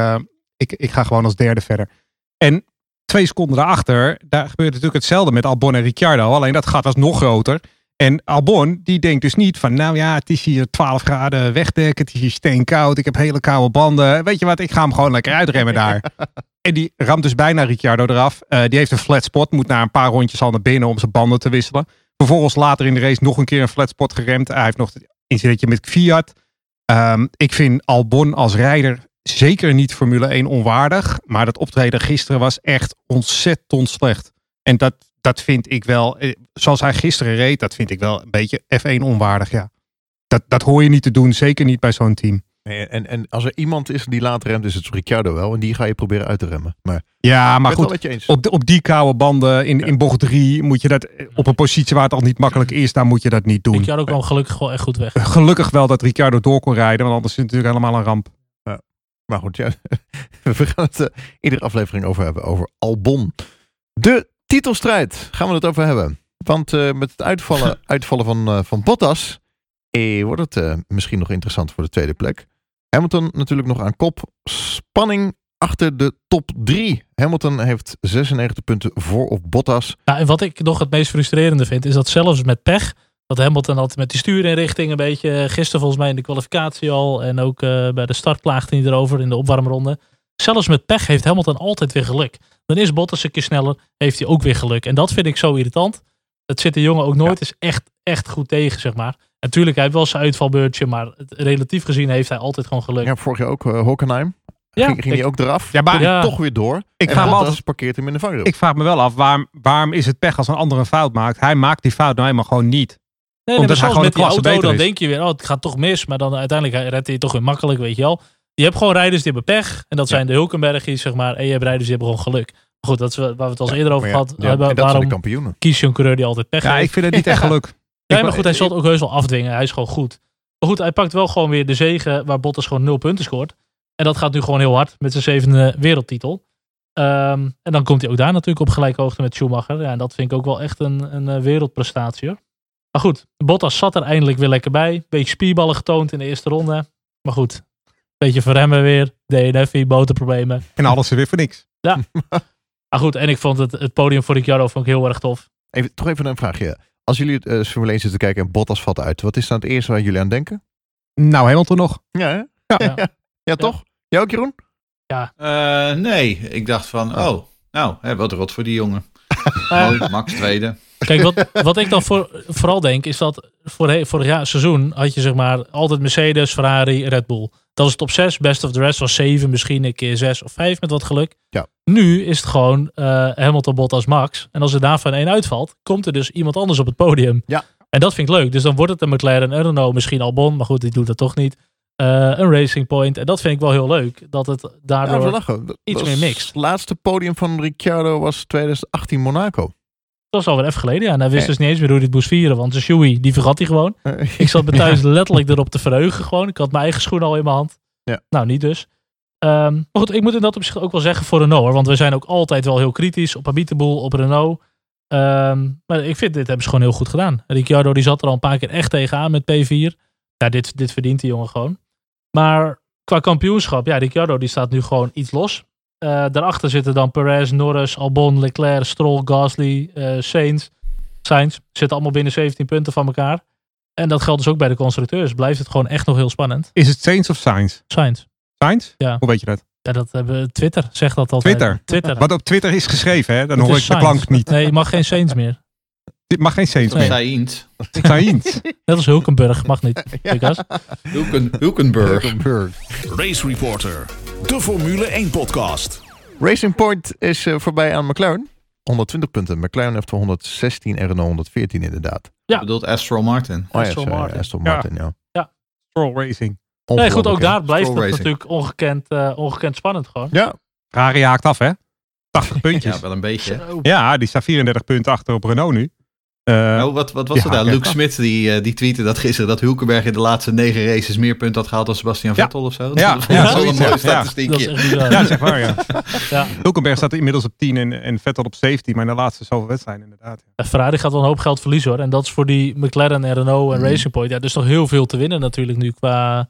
ik, ik ga gewoon als derde verder. En twee seconden daarachter, daar gebeurde natuurlijk hetzelfde met Albon en Ricciardo. Alleen dat gat was nog groter. En Albon, die denkt dus niet van, nou ja, het is hier 12 graden wegdek. Het is hier steenkoud. Ik heb hele koude banden. Weet je wat, ik ga hem gewoon lekker uitremmen daar. En die ramt dus bijna Ricciardo eraf. Eh, die heeft een flat spot, moet na een paar rondjes al naar binnen om zijn banden te wisselen. Vervolgens later in de race nog een keer een flat spot geremd. Hij heeft nog het incidentje met Fiat. Ehm, ik vind Albon als rijder zeker niet Formule 1 onwaardig. Maar dat optreden gisteren was echt ontzettend slecht. En dat, dat vind ik wel, eh, zoals hij gisteren reed, dat vind ik wel een beetje F1 onwaardig, ja. Dat, dat hoor je niet te doen, zeker niet bij zo'n team. Nee, En, en als er iemand is die laat remt, is het Ricciardo wel. En die ga je proberen uit te remmen. Maar, Ja, maar goed, wel op, de, op die koude banden in, in bocht 3 moet je dat eh, op een positie waar het al niet makkelijk is, daar moet je dat niet doen. Ricciardo kwam gelukkig gewoon echt goed weg. Gelukkig wel dat Ricciardo door kon rijden, want anders is het natuurlijk helemaal een ramp. Maar goed, ja, we gaan het eh, iedere aflevering over hebben. Over Albon. De titelstrijd gaan we het over hebben. Want eh, met het uitvallen, uitvallen van, eh, van Bottas eh, wordt het eh, misschien nog interessant voor de tweede plek. Hamilton natuurlijk nog aan kop. Spanning achter de top 3. Hamilton heeft 96 punten voor op Bottas. Nou, en wat ik nog het meest frustrerende vind, is dat zelfs met pech Dat Hamilton altijd met die stuurinrichting een beetje, gisteren volgens mij in de kwalificatie al. En ook bij de start klaagde hij erover in de opwarmronde. Zelfs met pech heeft Hamilton altijd weer geluk. Dan is Bottas een keer sneller, heeft hij ook weer geluk. En dat vind ik zo irritant. Het zit de jongen ook nooit eens echt, echt goed tegen, zeg maar. Natuurlijk, hij heeft wel zijn uitvalbeurtje, maar relatief gezien heeft hij altijd gewoon geluk. Ja, vorig jaar ook uh, Hockenheim. Ja, ging, ging ik- hij ook eraf. Ja, maar Ja. toch weer door. Ik en vraag me Bottas altijd- parkeert hem in de vangrail. Ik vraag me wel af, waarom, waarom is het pech als een ander een fout maakt? Hij maakt die fout nou helemaal gewoon niet. Nee, Omdat nee, maar hij zelfs gewoon met klasse auto, dan is. denk je weer, oh, het gaat toch mis. Maar dan uiteindelijk redt hij toch weer makkelijk, weet je wel. Je hebt gewoon rijders die hebben pech. En dat zijn de Hulkenbergjes, zeg maar. En je hebt rijders die hebben gewoon geluk. Maar goed, dat is waar we het al eerder over ja, gehad ja, hebben. Waarom kampioenen. kies je een coureur die altijd pech Ja, heeft? ik vind het niet echt geluk. Nee, maar goed, hij zal het ook heus wel afdwingen. Hij is gewoon goed. Maar goed, hij pakt wel gewoon weer de zegen waar Bottas gewoon nul punten scoort. En dat gaat nu gewoon heel hard met zijn zevende wereldtitel. Ehm, en dan komt hij ook daar natuurlijk op gelijke hoogte met Schumacher. Ja, en dat vind ik ook wel echt een, een eh, wereldprestatie hoor. Maar goed, Bottas zat er eindelijk weer lekker bij. Beetje spierballen getoond in de eerste ronde. Maar goed, beetje verremmen weer. DNF, motorproblemen. En alles er weer voor niks. Maar goed, en ik vond het, het podium voor Ricciardo vond ik heel erg tof. Even, toch even een vraagje. Als jullie het eh, Formule 1 zitten kijken en Bottas valt uit. Wat is dan het eerste waar jullie aan denken? Nou, Hamilton nog. Ja? Ja. ja. ja, toch? Jij ook, Jeroen? Eh, nee, ik dacht van, Oh. oh, nou, hè, wat rot voor die jongen. Mooi, Max tweede. Kijk, wat, wat ik dan voor, vooral denk, is dat voor, vorig jaar seizoen had je zeg maar altijd Mercedes, Ferrari, Red Bull. Dat was top 6, best of the rest was 7, misschien een keer 6 of 5 met wat geluk. Ja. Nu is het gewoon eh Hamilton, Bottas, Max. En als er daarvan één uitvalt, komt er dus iemand anders op het podium. Ja. En dat vind ik leuk. Dus dan wordt het een McLaren, een Renault, misschien Albon, maar goed, die doet dat toch niet. Eh, een Racing Point. En dat vind ik wel heel leuk. Dat het daardoor... iets meer mixt. Het laatste podium van Ricciardo was 2018 Monaco. Dat was alweer even geleden. Ja. En hij wist dus niet eens meer hoe het moest vieren. Want de Shoei, die vergat hij gewoon. Ik zat me thuis letterlijk erop te verheugen gewoon. Ik had mijn eigen schoen al in mijn hand. Ja. Nou, niet dus. Ehm, maar goed, ik moet in dat opzicht ook wel zeggen voor Renault. Hoor, want we zijn ook altijd wel heel kritisch op Habitable, op Renault. Ehm, maar ik vind, dit hebben ze gewoon heel goed gedaan. Ricciardo die zat er al een paar keer echt tegenaan met P4. Ja, dit, dit verdient die jongen gewoon. Maar qua kampioenschap, ja, Ricciardo die staat nu gewoon iets los. Eh, daarachter zitten dan Perez, Norris, Albon, Leclerc, Stroll, Gasly, eh Sainz. Sainz zitten allemaal binnen 17 punten van elkaar. En dat geldt dus ook bij de constructeurs. Blijft het gewoon echt nog heel spannend. Is het Saints of Sainz? Sainz. Sainz? Ja. Hoe weet je dat? Ja, dat hebben Twitter zegt dat altijd. Twitter? Twitter. Wat op Twitter is geschreven, hè? Dan Het hoor ik de Sainz. klank niet. Nee, je mag geen Sainz meer. Dit mag geen Saints meer. Sainz. Sainz. Net als Hulkenburg, mag niet. Lucas. Hulken, Hulkenburg. Race Reporter, de Formule 1 podcast. Racing Point is eh, voorbij aan McLaren. 120 punten. McLaren heeft er 116 en Renault 114 inderdaad. Je bedoelt Aston Martin. Oh ja, Martin. Aston Ja. Martin, ja. Stroll Racing. Nee, goed, ook daar blijft het Racing. natuurlijk ongekend, eh, ongekend spannend gewoon. Ja, Ferrari haakt af, hè? 80 puntjes. Ja, wel een beetje. Ja, die staat 34 punten achter op Renault nu. Eh, Nou, wat, wat was Ja, er daar? ja. Luke Smit die, eh, die tweette dat gisteren dat Hulkenberg in de laatste negen races meer punten had gehaald dan Sebastian Ja. Vettel of zo. Ja, dat ja, was wel een statistiekje. ja, zeg maar, ja. Ja. Hulkenberg staat inmiddels op 10 en, en Vettel op 17, maar in de laatste zoveel wedstrijden inderdaad. Ferrari gaat wel een hoop geld verliezen hoor. En dat is voor die McLaren en Renault en Mhm. Racing Point. Ja, er is nog heel veel te winnen natuurlijk nu qua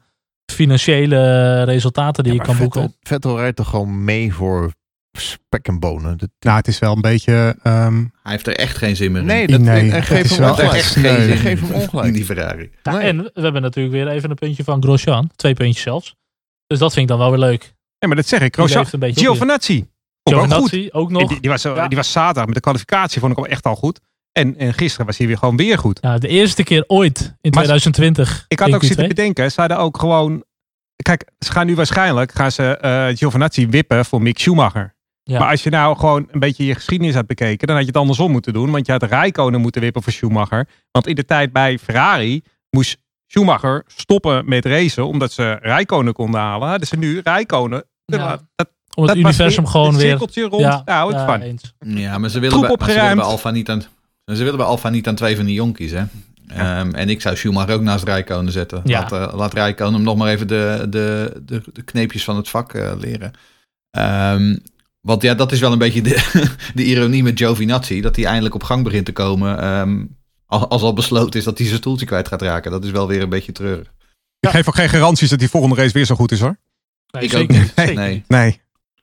financiële resultaten die Ja, je kan Vettel, boeken. Vettel rijdt toch gewoon mee voor spek en bonen. Dat- Nou, het is wel een beetje... ehm, Hij heeft er echt geen zin meer in. nee, dat, Nee, en geef hem wel ongelijk. echt geen zin geef hem in ongelijk. die Ferrari. Ja, Nee. En we hebben natuurlijk weer even een puntje van Grosjean. Twee puntjes zelfs. Dus dat vind ik dan wel weer leuk. ja, maar dat zeg ik. Die Grosjean. Giovinazzi. Ik ook. Giovinazzi ook nog. Die, die, was, Ja. die was zaterdag met de kwalificatie vond ik hem echt al goed. En, en gisteren was hij weer gewoon weer goed. Ja, de eerste keer ooit in 2020. Ik had in ook zitten Q2. bedenken, ze hadden ook gewoon... Kijk, ze gaan nu waarschijnlijk gaan ze eh Giovinazzi wippen voor Mick Schumacher. Ja. Maar als je nou gewoon een beetje je geschiedenis had bekeken, dan had je het andersom moeten doen. Want je had Rijkonen moeten wippen voor Schumacher. Want in de tijd bij Ferrari moest Schumacher stoppen met racen, omdat ze Rijkonen konden halen. Hadden ze nu Rijkonen. Ja. Dat, dat Om het universum weer gewoon het weer... cirkeltje rond. Ja, Ja, hou het ja, van. eens. Ja, maar ze willen, Troep bij, maar ze willen opgeruimd. bij Alfa niet aan... Ze willen bij Alfa niet aan twee van die jonkies, hè. Ehm, en ik zou Schumacher ook naast Rijkonen zetten. Ja. Laat, eh, laat Rijkonen hem nog maar even de, de, de, de kneepjes van het vak eh, leren. Ehm, want ja, dat is wel een beetje de, de ironie met Giovinazzi. Dat hij eindelijk op gang begint te komen. ehm, al- als al besloten is dat hij zijn stoeltje kwijt gaat raken. Dat is wel weer een beetje treurig. Ik geef ook geen garanties dat die volgende race weer zo goed is hoor. Nee, ik zeker ook niet. zeker Nee. Nee.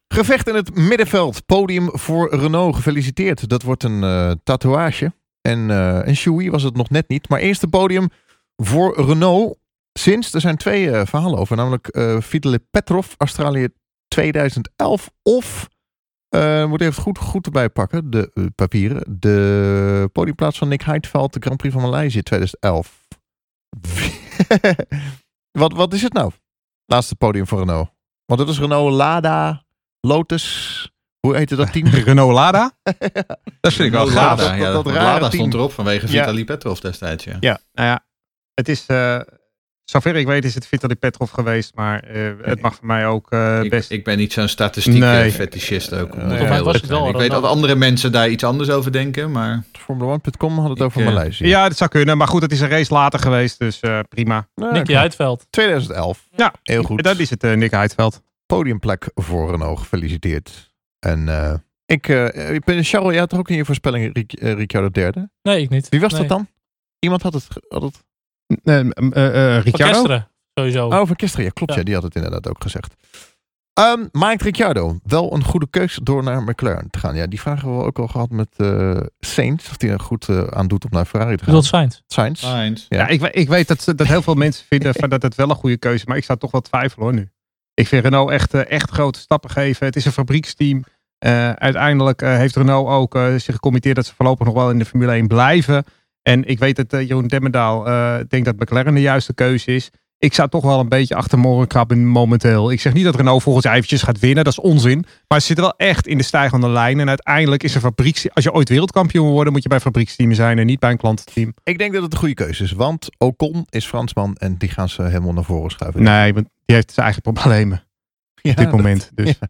Gevecht in het middenveld. Podium voor Renault. Gefeliciteerd. Dat wordt een eh, tatoeage. En, eh en was het nog net niet. Maar eerste podium voor Renault sinds. Er zijn twee eh, verhalen over. Namelijk eh Vitaly Petrov, Australië 2011. Of, eh moet even goed, goed erbij pakken, de eh, papieren. De podiumplaats van Nick Heidveld, de Grand Prix van Maleisië 2011. wat, wat is het nou? Laatste podium voor Renault. Want het is Renault Lada, Lotus. Hoe heette dat team? Renault Lada? Dat vind ik wel Renault gaaf. Lada. Ja, dat- dat, dat team. stond erop vanwege Ja. Vitaly Petrov destijds. Ja. Nou ja, het is, eh, zover ik weet is het Vitaly Petrov geweest, maar eh, het mag voor mij ook eh, Ik, best. ik ben niet zo'n statistiek Nee. fetischist ook. mij heel was wel Ik weet dat andere mensen daar iets anders over denken, maar Formula1.com had het Ik, over Maleisië. Ja, dat zou kunnen, maar goed, het is een race later geweest, dus eh, prima. Nicky. Heidveld. 2011. Ja, Heel goed. Dat is het, eh, Nick Heidveld. Podiumplek voor Renault. Gefeliciteerd. En eh, ik, eh, ik ben Charles, jij had er ook in je voorspelling Ric- Ricciardo derde. Nee, ik niet. Wie was Nee. dat dan? Iemand had het, had het Van Ricciardo? Kesteren, sowieso. Oh. Ja, klopt. Ja. Ja. die had het inderdaad ook gezegd. Ehm Mike Ricciardo. Wel een goede keus door naar McLaren te gaan. Ja, die vragen we ook al gehad met eh Sainz. Of die er goed eh, aan doet om naar Ferrari te gaan. wilt Sainz. Sainz. Sainz. Ja. Ja, ik, ik weet dat, dat heel veel mensen vinden van dat het wel een goede keuze is, maar ik zou toch wel twijfelen hoor nu. Ik vind Renault echt, eh, echt grote stappen geven. Het is een fabrieksteam. Eh, uiteindelijk eh, heeft Renault ook eh, zich gecommitteerd dat ze voorlopig nog wel in de Formule 1 blijven. En ik weet dat eh, Jeroen Demmendaal eh, denkt dat McLaren de juiste keuze is. Ik zou toch wel een beetje achter morgen krabben momenteel. Ik zeg niet dat Renault volgens eventjes gaat winnen. Dat is onzin. Maar ze zitten wel echt in de stijgende lijn. En uiteindelijk is een fabrieksteam... Als je ooit wereldkampioen wil worden, moet je bij een fabrieksteam zijn en niet bij een klantenteam. Ik denk dat het een goede keuze is. Want Ocon is Fransman en die gaan ze helemaal naar voren schuiven. Nee, want die heeft zijn eigen problemen Ja, op dit dat- moment. Dus. ja.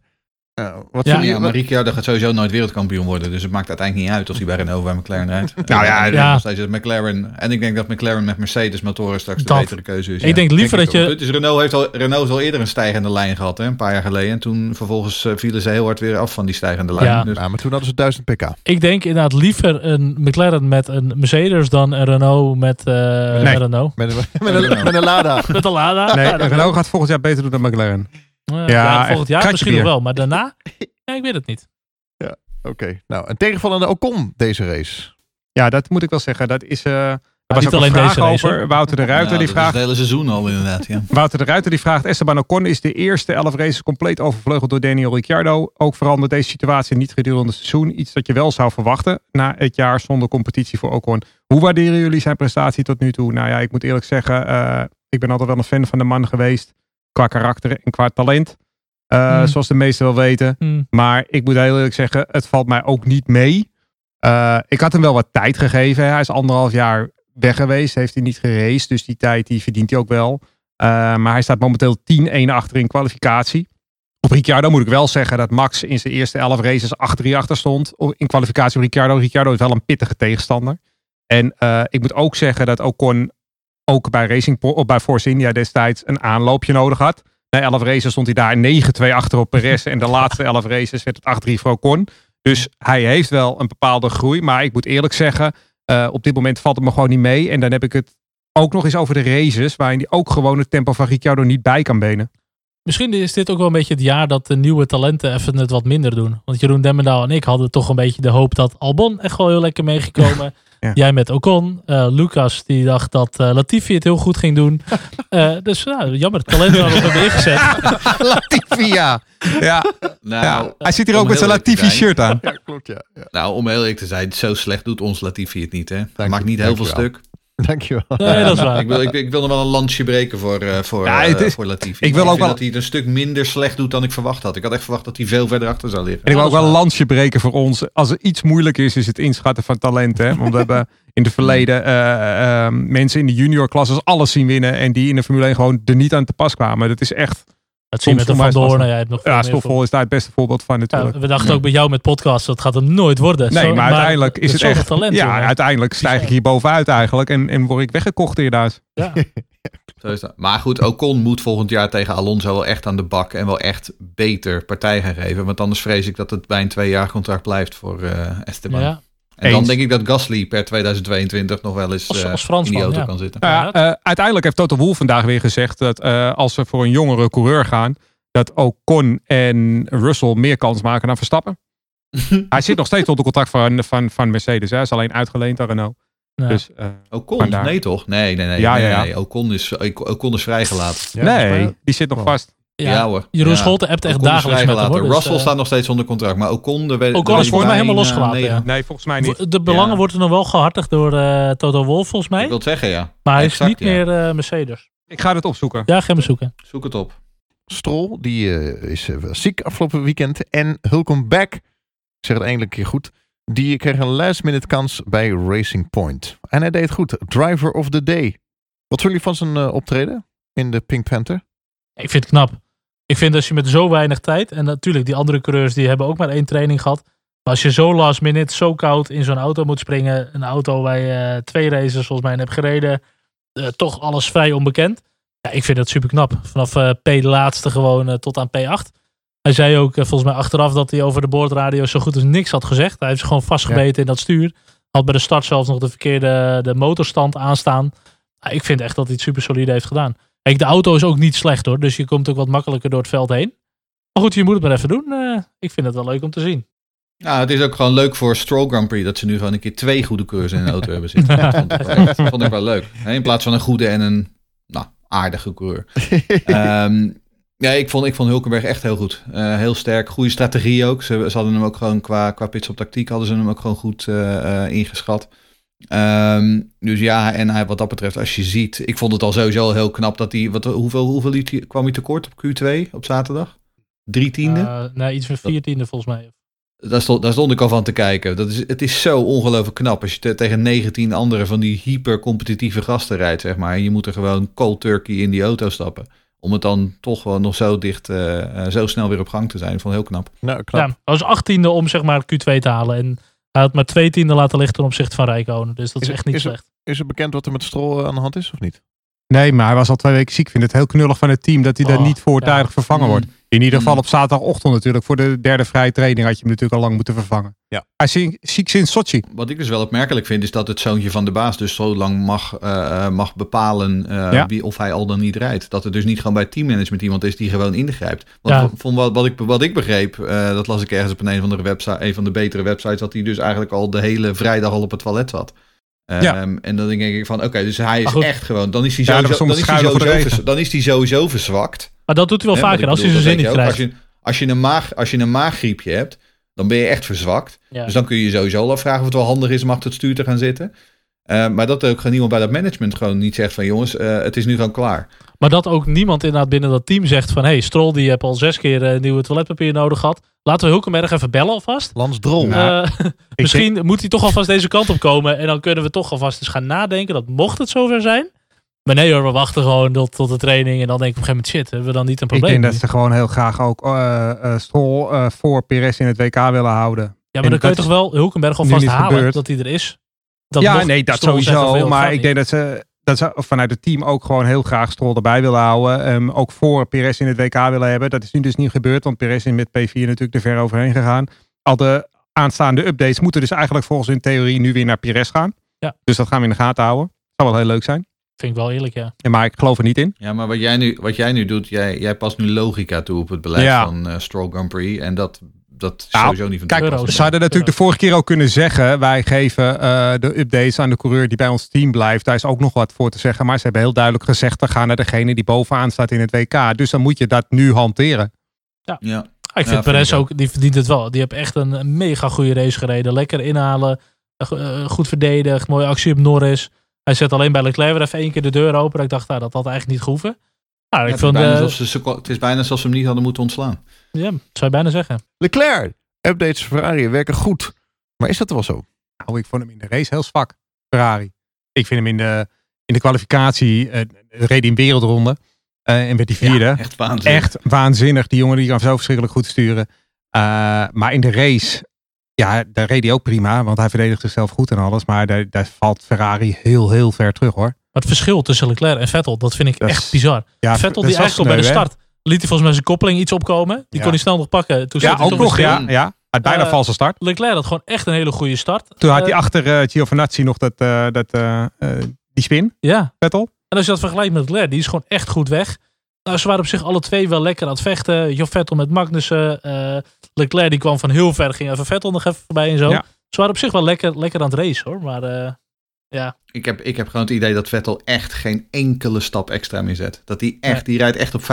Ja, wat Ja, Ja, maar Ricciardo gaat sowieso nooit wereldkampioen worden. Dus het maakt uiteindelijk niet uit of hij bij Renault of bij McLaren rijdt. Nou ja, ja. nog steeds McLaren. En ik denk dat McLaren met Mercedes motoren straks de Dat. betere keuze is. Ik denk liever dat je-. Dus Renault heeft, al, Renault heeft al eerder een stijgende lijn gehad, hè, een paar jaar geleden. En toen vervolgens eh, vielen ze heel hard weer af van die stijgende lijn. Ja. Dus, Ja, maar toen hadden ze 1000 pk. Ik denk inderdaad liever een McLaren met een Mercedes dan een Renault met eh Nee. Renault. Met een, met een, met een Lada. Met een Lada. Nee, Renault gaat volgend jaar beter doen dan McLaren. Eh, Ja, ja, volgend jaar misschien nog wel. Maar daarna? Ja, ik weet het niet. Oké, nou, een tegenvallende Ocon deze race. Ja, dat moet ik wel zeggen. Dat is, eh er was niet ook een alleen vraag deze race, over. Wouter de Ruiter Ja, die dat vraagt. is het hele seizoen al inderdaad. Ja. Wouter de Ruiter die vraagt. Esteban Ocon is de eerste elf races compleet overvleugeld door Daniel Ricciardo. Ook verandert deze situatie niet gedurende het seizoen. Iets dat je wel zou verwachten na het jaar zonder competitie voor Ocon. Hoe waarderen jullie zijn prestatie tot nu toe? Nou ja, ik moet eerlijk zeggen. eh, ik ben altijd wel een fan van de man geweest. Qua karakter en qua talent. Eh, Hmm. Zoals de meesten wel weten. Hm. Maar ik moet heel eerlijk zeggen, het valt mij ook niet mee. Eh, ik had hem wel wat tijd gegeven. Hij is anderhalf jaar weg geweest. Heeft hij niet geraced. Dus die tijd die verdient hij ook wel. Eh, maar hij staat momenteel 10-1 achter in kwalificatie. Op Ricciardo moet ik wel zeggen dat Max in zijn eerste 11 races 8-3 achter stond. In kwalificatie op Ricciardo. Ricciardo is wel een pittige tegenstander. En ik moet ook zeggen dat Ocon ook bij Racing of bij Force India destijds een aanloopje nodig had. Na 11 races stond hij daar 9-2 achter op Perez. en de laatste 11 races werd het 8-3 voor Ocon. Dus hij heeft wel een bepaalde groei. Maar ik moet eerlijk zeggen, eh, op dit moment valt het me gewoon niet mee. En dan heb ik het ook nog eens over de races. Waarin hij ook gewoon het tempo van Ricciardo niet bij kan benen. Misschien is dit ook wel een beetje het jaar dat de nieuwe talenten even het wat minder doen. Want Jeroen Demmendaal en ik hadden toch een beetje de hoop dat Albon echt wel heel lekker meegekomen. Ja. Jij met Ocon. Eh, Lucas die dacht dat eh, Latifi het heel goed ging doen. Eh, dus nou, jammer, het talent hadden we ingezet. Latifi, ja. ja. Nou, ja. Hij zit hier ook met zijn Latifi shirt aan. Ja, klopt, ja. ja. nou, om heel eerlijk te zijn, zo slecht doet ons Latifi het niet. Hè? Dank maakt niet heel veel stuk. Dankjewel. Nee, dat is waar. Ik wil, ik, ik wil nog wel een lansje breken voor, eh voor, Ja, eh, het is- voor Latifi. ik wil ook vind wel- dat hij het een stuk minder slecht doet dan ik verwacht had. Ik had echt verwacht dat hij veel verder achter zou liggen. En ik wil ook wel een lansje breken voor ons. Als er iets moeilijk is, is het inschatten van talent. Hè? Want we hebben in het verleden eh, mensen in de junior klasses alles zien winnen. En die in de Formule 1 gewoon er niet aan te pas kwamen. Dat is echt... Dat zie je met de Van Doorn. hebt nog veel Ja, Stoffel is daar het beste voorbeeld van Ja, natuurlijk. we dachten ook bij jou met podcast, dat gaat hem nooit worden. nee, Zo- maar uiteindelijk is het echt... talent. ja, jongen. uiteindelijk stijg ik hier bovenuit eigenlijk. En, en word ik weggekocht inderdaad. Ja. Zo is dat. Maar goed, Ocon moet volgend jaar tegen Alonso wel echt aan de bak en wel echt beter partij gaan geven. Want anders vrees ik dat het bij een twee jaar contract blijft voor eh Esteban. Ja. En dan denk ik dat Gasly per 2022 nog wel eens Als- eh, als in Fransman, die auto ja. kan zitten. Nou ja, eh, uiteindelijk heeft Toto Wolff vandaag weer gezegd dat eh, als ze voor een jongere coureur gaan, dat Ocon en Russell meer kans maken dan Verstappen. Hij zit nog steeds onder contract van, van, van Mercedes. Hè. Hij is alleen uitgeleend aan Renault. Ja. Dus, eh, Ocon? Vandaar. Nee toch? Nee, nee, nee. Ja, nee, ja, ja. nee. Ocon, is, Ocon is vrijgelaten. Nee, die zit nog Oh. vast. Ja, hoor. Jeroen Ja. Scholten appt echt Ocon dagelijks met hem. vrijgelaten. hoor, dus, Russell eh, staat nog steeds onder contract, maar Ocon... De, Ocon de- is volgens mij helemaal losgelaten, ja. Nee, volgens mij niet. De belangen Ja. worden nog wel gehartigd door eh, Toto Wolff volgens mij. Ik wil het zeggen, ja. maar hij exact, is niet ja. meer eh, Mercedes. Ik ga het opzoeken. Ja, ga hem zoeken. Zoek het op. Stroll, die is wel ziek afgelopen weekend. En Hulkenberg, ik zeg het eindelijk een keer goed, die kreeg een last minute kans bij Racing Point. En hij deed het goed. Driver of the day. Wat vinden jullie van zijn optreden in de Pink Panther? Ik vind het knap. Ik vind als je met zo weinig tijd, en natuurlijk die andere coureurs die hebben ook maar één training gehad. Maar als je zo last minute, zo koud in zo'n auto moet springen. Een auto waar je eh, twee races volgens mij in hebt gereden. eh, toch alles vrij onbekend. Ja, ik vind dat super knap. Vanaf eh, P de laatste gewoon tot aan P8. Hij zei ook volgens mij achteraf dat hij over de boordradio zo goed als niks had gezegd. Hij heeft zich gewoon vastgebeten in dat stuur. Had bij de start zelfs nog de verkeerde de motorstand aanstaan. Ik vind echt dat hij het super solide heeft gedaan. Kijk, de auto is ook niet slecht hoor. Dus je komt ook wat makkelijker door het veld heen. Maar goed, je moet het maar even doen. Eh, ik vind het wel leuk om te zien. Ja, het is ook gewoon leuk voor Stroll Grand Prix dat ze nu gewoon een keer twee goede coureurs in een auto hebben zitten. Dat vond ik wel, echt- vond ik wel leuk. Hè, In plaats van een goede en een nou, aardige coureur. Ehm, ja, ik vond, ik vond Hulkenberg echt heel goed. Eh, heel sterk. Goede strategie ook. Ze, ze hadden hem ook gewoon qua, qua pits op tactiek hadden ze hem ook gewoon goed eh, eh, ingeschat. Ehm, dus ja, en hij, wat dat betreft, als je ziet, ik vond het al sowieso heel knap dat hij, wat, hoeveel, hoeveel liet hij, kwam hij tekort op Q2 op zaterdag? Drie tiende? Eh, nee, iets van viertiende volgens mij. Daar stond, daar stond ik al van te kijken. Dat is, het is zo ongelooflijk knap als je te- tegen 19 andere van die hyper-competitieve gasten rijdt, zeg maar. En je moet er gewoon cold turkey in die auto stappen. Om het dan toch wel nog zo dicht, eh, eh, zo snel weer op gang te zijn. Ik vond het heel knap. Nou, knap. Ja, hij was achttiende om zeg maar Q2 te halen. En hij had maar twee tiende laten liggen ten opzichte van Rijkonen. Dus dat is, echt niet is slecht. Is het bekend wat er met Stroll aan de hand is of niet? Nee, maar hij was al twee weken ziek. Ik vind het heel knullig van het team dat hij daar Oh, niet voortijdig vervangen Mm. wordt. In ieder geval Mm. op zaterdagochtend natuurlijk. Voor de derde vrije training had je hem natuurlijk al lang moeten vervangen. Ja. Hij is ziek- ziek sinds Sochi. Wat ik dus wel opmerkelijk vind, is dat het zoontje van de baas dus zo lang mag, eh, eh, mag bepalen eh, Ja. wie, of hij al dan niet rijdt. Dat er dus niet gewoon bij teammanagement iemand is die gewoon ingrijpt. Want Ja. van wat, wat, ik, wat ik begreep, eh, dat las ik ergens op een, een, van de website, een van de betere websites, dat hij dus eigenlijk al de hele vrijdag al op het toilet zat. Ehm, Ja. En dan denk ik van, oké, dus hij is echt gewoon, dan is hij sowieso, dan is hij sowieso, regen. vers- dan is hij sowieso verzwakt. Maar dat doet hij wel vaker als hij zijn zin niet krijgt. Als je, als, je een maag, als je een maaggriepje hebt, dan ben je echt verzwakt. Ja. Dus dan kun je je sowieso al afvragen of het wel handig is om achter het stuur te gaan zitten. Eh, maar dat ook gewoon niemand bij dat management gewoon niet zegt van jongens, eh, het is nu gewoon klaar. Maar dat ook niemand inderdaad binnen dat team zegt van... hey, Stroll die heeft al zes keer eh, nieuwe toiletpapier nodig gehad. Laten we Hulkenberg even bellen alvast. Lans Drol. Nou, Eh, misschien moet hij toch alvast deze kant op komen. En dan kunnen we toch alvast eens gaan nadenken. Dat mocht het zover zijn. Maar nee hoor, we wachten gewoon tot, tot de training. En dan denk ik op een gegeven moment, shit, hebben we dan niet een Ik probleem? denk dat ze gewoon heel graag ook eh eh, eh, voor Perez in het WK willen houden. ja, maar en dan kun je toch wel Hulkenberg alvast halen gebeurd. dat hij er is? Dat ja, nee, dat Stroll sowieso. Maar ik denk dat ze, dat ze vanuit het team ook gewoon heel graag Stroll erbij willen houden. Ehm, ook voor Perez in het WK willen hebben. Dat is nu dus niet gebeurd, want Perez is met P4 natuurlijk er ver overheen gegaan. Al de aanstaande updates moeten dus eigenlijk volgens hun theorie nu weer naar Perez gaan. Ja. Dus dat gaan we in de gaten houden. Zou wel heel leuk zijn. Vind ik wel eerlijk, ja. Ja, Maar ik geloof er niet in. Ja, maar wat jij nu, wat jij nu doet, jij, jij past nu logica toe op het beleid Ja. van eh Stroll Grand Prix. En dat, dat is Nou, sowieso niet van Kijk, Euro's. ze hadden natuurlijk de vorige keer ook kunnen zeggen. Wij geven eh, de updates aan de coureur die bij ons team blijft. Daar is ook nog wat voor te zeggen. Maar ze hebben heel duidelijk gezegd. We gaan naar degene die bovenaan staat in het WK. Dus dan moet je dat nu hanteren. Ja. Ah, ik vind Ja, Perez ook, die verdient het wel. Die heeft echt een, mega goede race gereden. Lekker inhalen, eh, eh, goed verdedigd, mooie actie op Norris. Hij zet alleen bij Leclerc weer even één keer de deur open. Ik dacht, nou, dat had eigenlijk niet gehoeven. Nou, Ja, ik het, is vond, bijna eh, alsof ze, ze- het is bijna alsof ze hem niet hadden moeten ontslaan. ja, dat zou je bijna zeggen. Leclerc. Updates Ferrari werken goed. Maar is dat wel zo? Nou, ik vond hem in de race heel zwak. Ferrari. Ik vind hem in de, in de kwalificatie. eh reed in wereldronde. eh, en werd die vierde. Ja, echt waanzinnig. Echt waanzinnig. Die jongen die kan zo verschrikkelijk goed sturen. Eh, maar in de race, ja, daar reed hij ook prima. Want hij verdedigt zichzelf goed en alles. Maar daar, daar valt Ferrari heel, heel ver terug hoor. Maar het verschil tussen Leclerc en Vettel, dat vind ik Dat is- echt bizar. Ja, Vettel die eigenlijk al bij de start liet hij volgens mij zijn koppeling iets opkomen. Die kon hij snel nog pakken. Toen Ja, ook nog. Ja, ja. Uit bijna Eh, valse start. Leclerc had gewoon echt een hele goede start. Toen had Eh, hij achter eh Giovinazzi nog dat, dat, die spin, Ja, Vettel. En als je dat vergelijkt met Leclerc, die is gewoon echt goed weg. Nou, ze waren op zich alle twee wel lekker aan het vechten. Jo Vettel met Magnussen. Leclerc die kwam van heel ver, ging even Vettel nog even voorbij en zo. Ja. Ze waren op zich wel lekker, lekker aan het racen hoor. Maar ja, Ik heb, ik heb gewoon het idee dat Vettel echt geen enkele stap extra meer zet. Dat hij echt, die rijdt echt op 75%.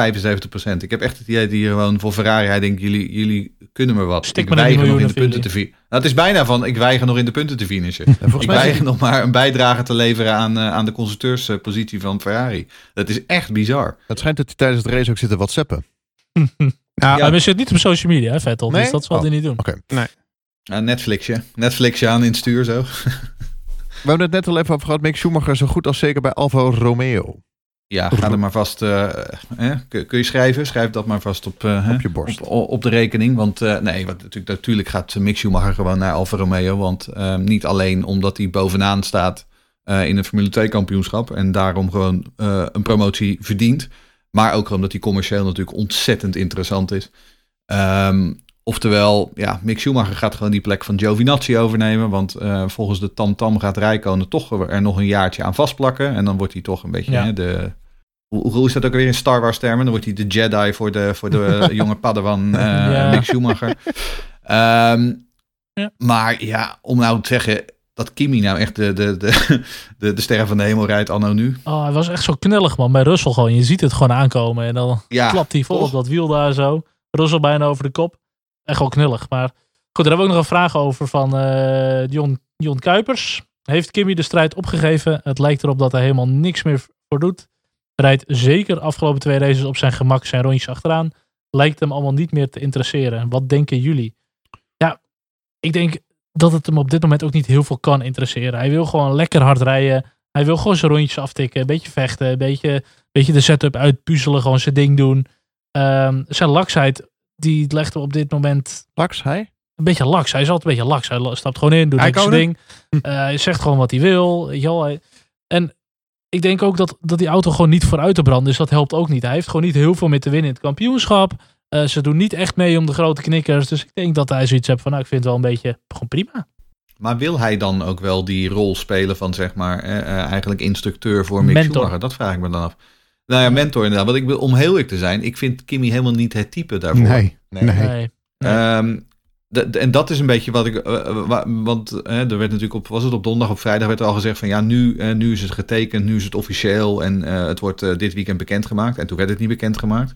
Ik heb echt het idee dat hij gewoon voor Ferrari, hij denkt, jullie, jullie kunnen me wat. Stik ik die weiger nog in de punten te finishen. Nou, het is bijna van, ik weiger nog in de punten te finishen. Volgens ik mij weiger nog maar een bijdrage te leveren aan, eh, aan de constructeurspositie van Ferrari. Dat is echt bizar. het schijnt dat hij tijdens het race ook zit te whatsappen. Ja, maar hij zit niet op social media, hè, Vettel. Nee? Dus dat zal Oh. hij niet doen. Uh, Netflixje. Netflixje aan in het stuur zo. We hebben het net al even over gehad. Mick Schumacher zo goed als zeker bij Alfa Romeo. Ja, ga er maar vast. eh, eh, kun, je schrijven? Schrijf dat maar vast op, eh? Op je borst. op, op de rekening. Want eh, nee, wat, natuurlijk, natuurlijk gaat Mick Schumacher gewoon naar Alfa Romeo. Want eh, niet alleen omdat hij bovenaan staat in een Formule 2 kampioenschap. En daarom gewoon een promotie verdient. Maar ook omdat hij commercieel natuurlijk ontzettend interessant is. Ehm, oftewel, ja, Mick Schumacher gaat gewoon die plek van Giovinazzi overnemen. Want eh, volgens de Tam-Tam gaat Rijkonen toch er nog een jaartje aan vastplakken. En dan wordt hij toch een beetje Ja. hè, de... Hoe, hoe is dat ook weer in Star Wars termen? Dan wordt hij de Jedi voor de, voor de jonge Padawan eh Ja. Mick Schumacher. Ehm, Ja. Maar ja, om nou te zeggen dat Kimi nou echt de, de, de, de, de sterren van de hemel rijdt anno nu. Oh, hij was echt zo knellig man. Bij Russell gewoon. Je ziet het gewoon aankomen. En dan klapt hij vol op dat wiel daar zo. Russell bijna over de kop. Echt wel knullig. Maar goed, daar hebben we ook nog een vraag over van eh Jon, Jon Kuipers. Heeft Kimmy de strijd opgegeven? Het lijkt erop dat hij helemaal niks meer voor doet. Rijdt zeker afgelopen twee races op zijn gemak zijn rondjes achteraan. Lijkt hem allemaal niet meer te interesseren. Wat denken jullie? Ja, ik denk dat het hem op dit moment ook niet heel veel kan interesseren. Hij wil gewoon lekker hard rijden. Hij wil gewoon zijn rondjes aftikken. Een beetje vechten. Een beetje, beetje de setup uitpuzzelen. Gewoon zijn ding doen. Ehm, zijn laksheid, die legt op dit moment Laks, hij? een beetje laks. Hij is altijd een beetje laks. Hij stapt gewoon in, doet lekker zijn ding. Eh, hij zegt gewoon wat hij wil. Weet je wel. Hij- En ik denk ook dat, dat die auto gewoon niet vooruit te branden is. Dat helpt ook niet. Hij heeft gewoon niet heel veel meer te winnen in het kampioenschap. Eh, ze doen niet echt mee om de grote knikkers. Dus ik denk dat hij zoiets heeft van, nou, ik vind het wel een beetje gewoon prima. Maar wil hij dan ook wel die rol spelen van zeg maar eh, eh, eigenlijk instructeur voor Mick Mentor. Schumacher? Dat vraag ik me dan af. Nou ja, mentor inderdaad. Want ik wil, om heel eerlijk te zijn, ik vind Kimi helemaal niet het type daarvoor. nee. Nee. Nee. Nee. Nee. Ehm, de- de- en dat is een beetje wat ik. eh, eh, wa- want er werd natuurlijk op. Was het op donderdag, op vrijdag werd er al gezegd van ja, nu, eh, nu is het getekend, nu is het officieel en eh, het wordt dit weekend bekendgemaakt. En toen werd het niet bekendgemaakt.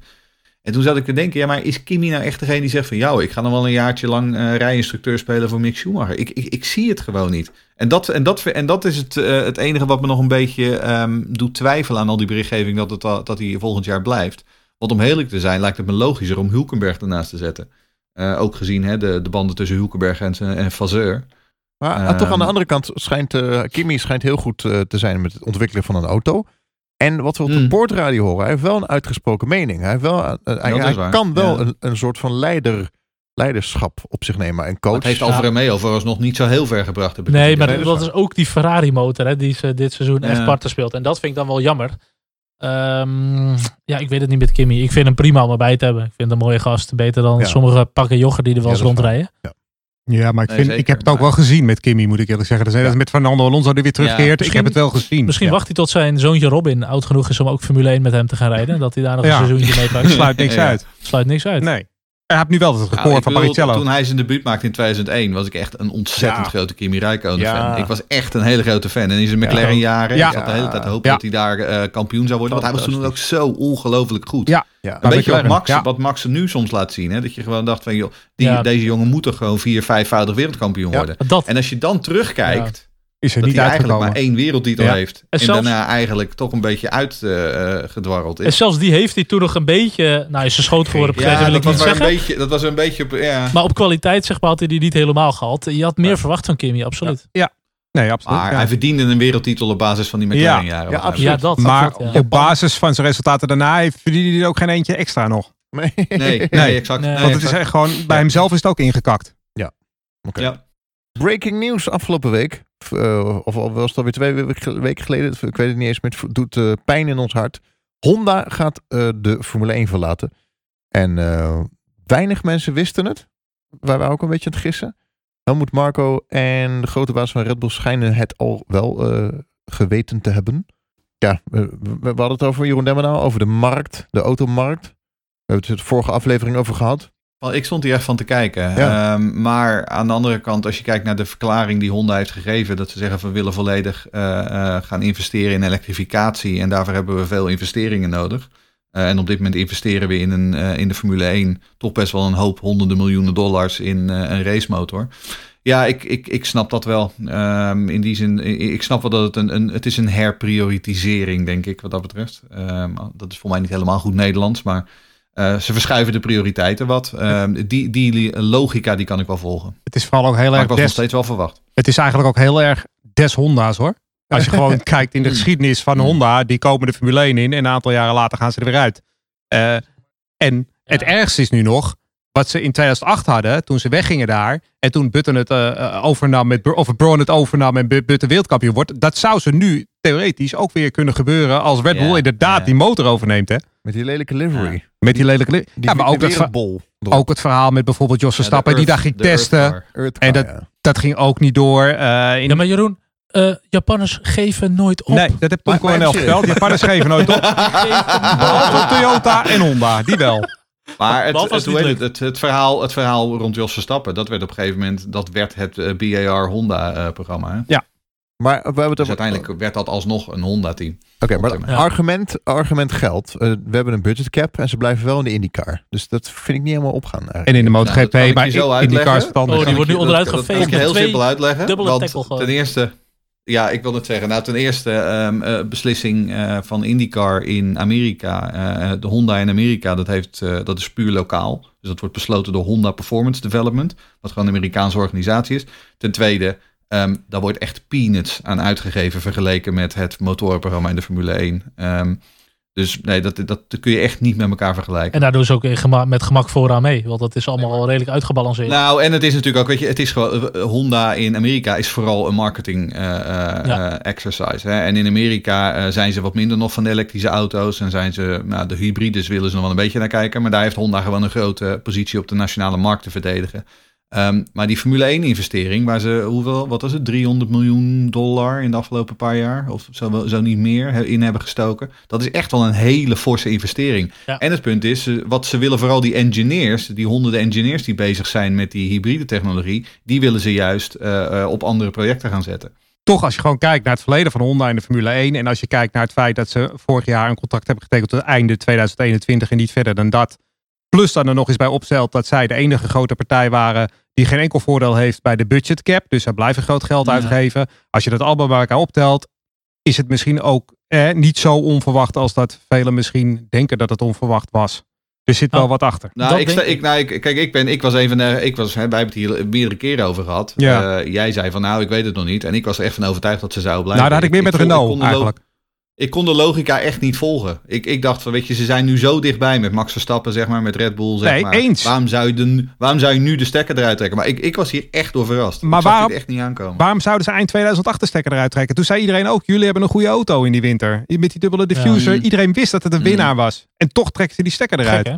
En toen zat ik te denken, ja, maar is Kimi nou echt degene die zegt van jou, ik ga nog wel een jaartje lang eh rijinstructeur spelen voor Mick Schumacher? Ik, ik, ik zie het gewoon niet. En dat, en dat, en dat is het, eh, het enige wat me nog een beetje ehm, doet twijfelen aan al die berichtgeving dat, het, dat hij volgend jaar blijft. Want om heerlijk te zijn, lijkt het me logischer om Hulkenberg ernaast te zetten. Eh, ook gezien hè, de, de banden tussen Hulkenberg en, en Vasseur. Maar ah, Ehm. toch aan de andere kant schijnt Kimi schijnt heel goed te zijn met het ontwikkelen van een auto. En wat we op de Hmm. boordradio horen, hij heeft wel een uitgesproken mening. Hij, heeft wel, eh, hij, hij kan wel ja. een, een soort van leider, leiderschap op zich nemen. En coach. Dat heeft. Alfa Romeo vooralsnog niet zo heel ver gebracht. heb ik Nee, maar dat dat, is ook die Ferrari motor hè, die ze dit seizoen echt parten speelt. En dat vind ik dan wel jammer. Ehm, ja, ik weet het niet met Kimmy. Ik vind hem prima om erbij te hebben. Ik vind hem een mooie gast. Beter dan Ja. sommige pakken jogger die er wel eens rondrijden. Ja, maar ik, Nee, vind, zeker, ik heb het ook maar- wel gezien met Kimmy, moet ik eerlijk zeggen. Net als met Fernando Alonso die weer terugkeert. ik heb het wel gezien. Misschien Ja. wacht hij tot zijn zoontje Robin oud genoeg is om ook Formule 1 met hem te gaan rijden. Dat hij daar nog Ja. een seizoentje mee pakt. Sluit niks Ja. uit. Sluit niks uit. Nee. Hij heeft nu wel het Nou, record ik van Barrichello. Toen hij zijn debuut maakte in 2001 was ik echt een ontzettend Ja. grote Kimi Räikkönen Ja. fan. Ik was echt een hele grote fan. En in zijn McLaren jaren, Ja. ik zat de hele tijd te hopen Ja. dat hij daar eh, kampioen zou worden. Want hij was toen ook zo ongelooflijk goed. Ja. ja. Een beetje wat McLaren, Max, ja. wat Max er nu soms laat zien. Hè? Dat je gewoon dacht van, joh, die, Ja. deze jongen moet toch gewoon vier, vijfvoudig wereldkampioen Ja. worden. Dat, En als je dan terugkijkt, Is er dat niet hij eigenlijk uitgekomen. maar één wereldtitel Ja. heeft. En, En zelfs- daarna eigenlijk toch een beetje uitgedwarreld en is. zelfs die heeft hij toen nog een beetje... Nou, is zijn schoot geworden Ja, wil dat ik niet wel een zeggen. beetje, dat was een beetje... op- Ja. Maar op kwaliteit zeg maar, had hij die niet helemaal gehad. Je had meer Ja. verwacht van Kimmy, absoluut. Nee, absoluut. Maar ja. hij verdiende een wereldtitel op basis van die McLaren jaren. Ja, mij absoluut. Ja, dat. maar absoluut, ja. op basis van zijn resultaten daarna heeft- verdiende hij ook geen eentje extra nog. Nee. Nee, exact. Nee. Want het is echt gewoon, bij hemzelf is het ook ingekakt. Oké. Ja. Breaking news afgelopen week. Of, eh, of al was het alweer twee we- weken geleden. Ik weet het niet eens meer. Het doet eh, pijn in ons hart. Honda gaat eh, de Formule 1 verlaten. En weinig mensen wisten het. Wij waren ook een beetje aan het gissen. Helmoet Marco en de grote baas van Red Bull schijnen het al wel geweten te hebben. Ja, we- we hadden het over Jeroen Demmenau, over de markt, de automarkt. We hebben het de vorige aflevering over gehad. Ik stond hier echt van te kijken. Ja. Ehm, maar aan de andere kant, als je kijkt naar de verklaring die Honda heeft gegeven, dat ze zeggen we willen volledig eh, eh, gaan investeren in elektrificatie en daarvoor hebben we veel investeringen nodig. Eh, en op dit moment investeren we in, een, in de Formule 1 toch best wel een hoop honderden miljoenen dollars in een racemotor. Ja, ik, ik, ik snap dat wel. Ehm, in die zin, ik ik snap wel dat het een, een, het is een herprioritisering, denk ik, wat dat betreft. Ehm, dat is voor mij niet helemaal goed Nederlands, maar eh, ze verschuiven de prioriteiten wat. Ehm, die, die logica die kan ik wel volgen. Het is vooral ook heel Maar erg ik was nog steeds wel verwacht. het is eigenlijk ook heel erg des Honda's hoor. Als je gewoon kijkt in de geschiedenis van Honda, die komen de Formule 1 in en een aantal jaren later gaan ze er weer uit. Eh, en het ergste is nu nog, wat ze in 2008 hadden, toen ze weggingen daar, en toen Button het eh, overnam, met, of Braun het overnam en Bu- Button wereldkampioen wordt, dat zou ze nu theoretisch ook weer kunnen gebeuren als Red Ja, Bull inderdaad ja. die motor overneemt. Hè? Met die lelijke livery. Met die lelijke... li- Die, ja, maar ook wereldbol erop. ook het verhaal met bijvoorbeeld Jos Verstappen, die daar ging testen. Earth en car, dat- ja. Dat ging ook niet door. eh, in Ja, maar Jeroen, eh, Japanners geven nooit op. Nee, dat heb Tom Coronel verteld. Japanners geven nooit op. Behalve Toyota en Honda, die wel. Maar het, het, het verhaal, het verhaal rond Jos Verstappen, dat werd op een gegeven moment, dat werd het eh, BAR Honda eh, programma. Maar we hebben het Dus over... uiteindelijk werd dat alsnog een Honda team. Oké, maar Ja. argument, argument geldt. Eh, we hebben een budget cap en ze blijven wel in de IndyCar. Dus dat vind ik niet helemaal opgaan. eigenlijk. En in de MotoGP, maar in, in die uitleggen. cars wat anders. Oh, die wordt nu onderuit dat, dat kan ik heel twee simpel uitleggen. want ten eerste, ja, ik wil het zeggen. Nou, ten eerste, ehm, eh, beslissing eh, van IndyCar in Amerika. eh, de Honda in Amerika, dat, heeft, eh, dat is puur lokaal. Dus dat wordt besloten door Honda Performance Development. Wat gewoon een Amerikaanse organisatie is. Ten tweede, ehm, daar wordt echt peanuts aan uitgegeven vergeleken met het motorenprogramma in de Formule 1. Ehm, dus nee, dat, dat kun je echt niet met elkaar vergelijken. En daar doen ze ook gema- met gemak vooraan mee. Want dat is allemaal al redelijk uitgebalanceerd. Nou, en het is natuurlijk ook, weet je, het is gewoon, eh, Honda in Amerika is vooral een marketing eh, eh, Ja. eh, exercise. Hè? En in Amerika eh, zijn ze wat minder nog van de elektrische auto's en zijn ze, nou, de hybrides willen ze nog wel een beetje naar kijken, maar daar heeft Honda gewoon een grote positie op de nationale markt te verdedigen. Ehm, maar die Formule 1 investering, waar ze, hoeveel, wat was het, 300 miljoen dollar in de afgelopen paar jaar, of zo, wel- zo niet meer, in hebben gestoken. Dat is echt wel een hele forse investering. Ja. En het punt is, wat ze willen vooral die engineers, die honderden engineers die bezig zijn met die hybride technologie, die willen ze juist eh, eh, op andere projecten gaan zetten. Toch, als je gewoon kijkt naar het verleden van Honda in de Formule 1. En als je kijkt naar het feit dat ze vorig jaar een contract hebben getekend tot het einde 2021 en niet verder dan dat. Plus dan er nog eens bij opstelt dat zij de enige grote partij waren die geen enkel voordeel heeft bij de budget cap. Dus zij blijven groot geld Ja. uitgeven. Als je dat allemaal bij elkaar optelt, is het misschien ook eh, niet zo onverwacht als dat velen misschien denken dat het onverwacht was. Er zit wel Nou, wat achter. Nou, ik, sta, ik, nou ik, kijk, ik ben, ik was van de, ik was, hè, wij hebben het hier meerdere keren over gehad. Ja. Eh, jij zei van, nou, ik weet het nog niet. En ik was er echt van overtuigd dat ze zou blijven. Nou, daar had ik meer met Renault eigenlijk. Ik kon de logica echt niet volgen. Ik, ik dacht van, weet je, ze zijn nu zo dichtbij met Max Verstappen, zeg maar, met Red Bull, zeg Nee, maar. eens. Waarom zou, je de, waarom zou je nu de stekker eruit trekken? Maar ik, ik was hier echt door verrast. Maar ik zag waarom- echt niet aankomen. Waarom zouden ze eind 2008 de stekker eruit trekken? Toen zei iedereen ook, jullie hebben een goede auto in die winter. Met die dubbele diffuser. Mm. Iedereen wist dat het een Mm. winnaar was. En toch trekken ze die stekker eruit. Gek?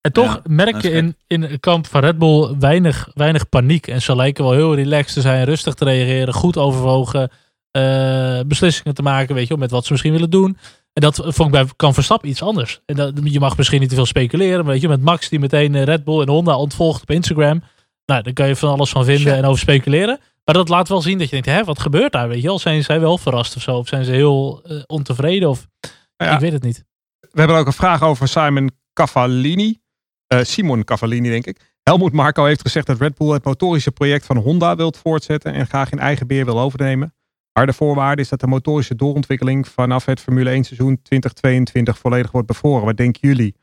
En toch Ja, merk je in, in het kamp van Red Bull weinig, weinig paniek. En ze lijken wel heel relaxed te zijn, rustig te reageren, goed overwogen eh, beslissingen te maken, weet je, wel, met wat ze misschien willen doen. En dat vond ik bij kan Verstappen iets anders. En dat, je mag misschien niet te veel speculeren, maar weet je, met Max die meteen eh, Red Bull en Honda ontvolgt op Instagram. Nou, daar kan je van alles van vinden en over speculeren. Maar dat laat wel zien dat je denkt, hè, wat gebeurt daar, weet je wel? Zijn zij wel verrast of zo? Of zijn ze heel eh, ontevreden? Of Ja. ik weet het niet. We hebben ook een vraag over Simon Cavallini. Simon Cavallini, denk ik. Helmoet Marco heeft gezegd dat Red Bull het motorische project van Honda wilt voortzetten en graag in eigen beheer wil overnemen. Harde voorwaarde is dat de motorische doorontwikkeling vanaf het Formule 1 seizoen 2022 volledig wordt bevroren. Wat denken jullie?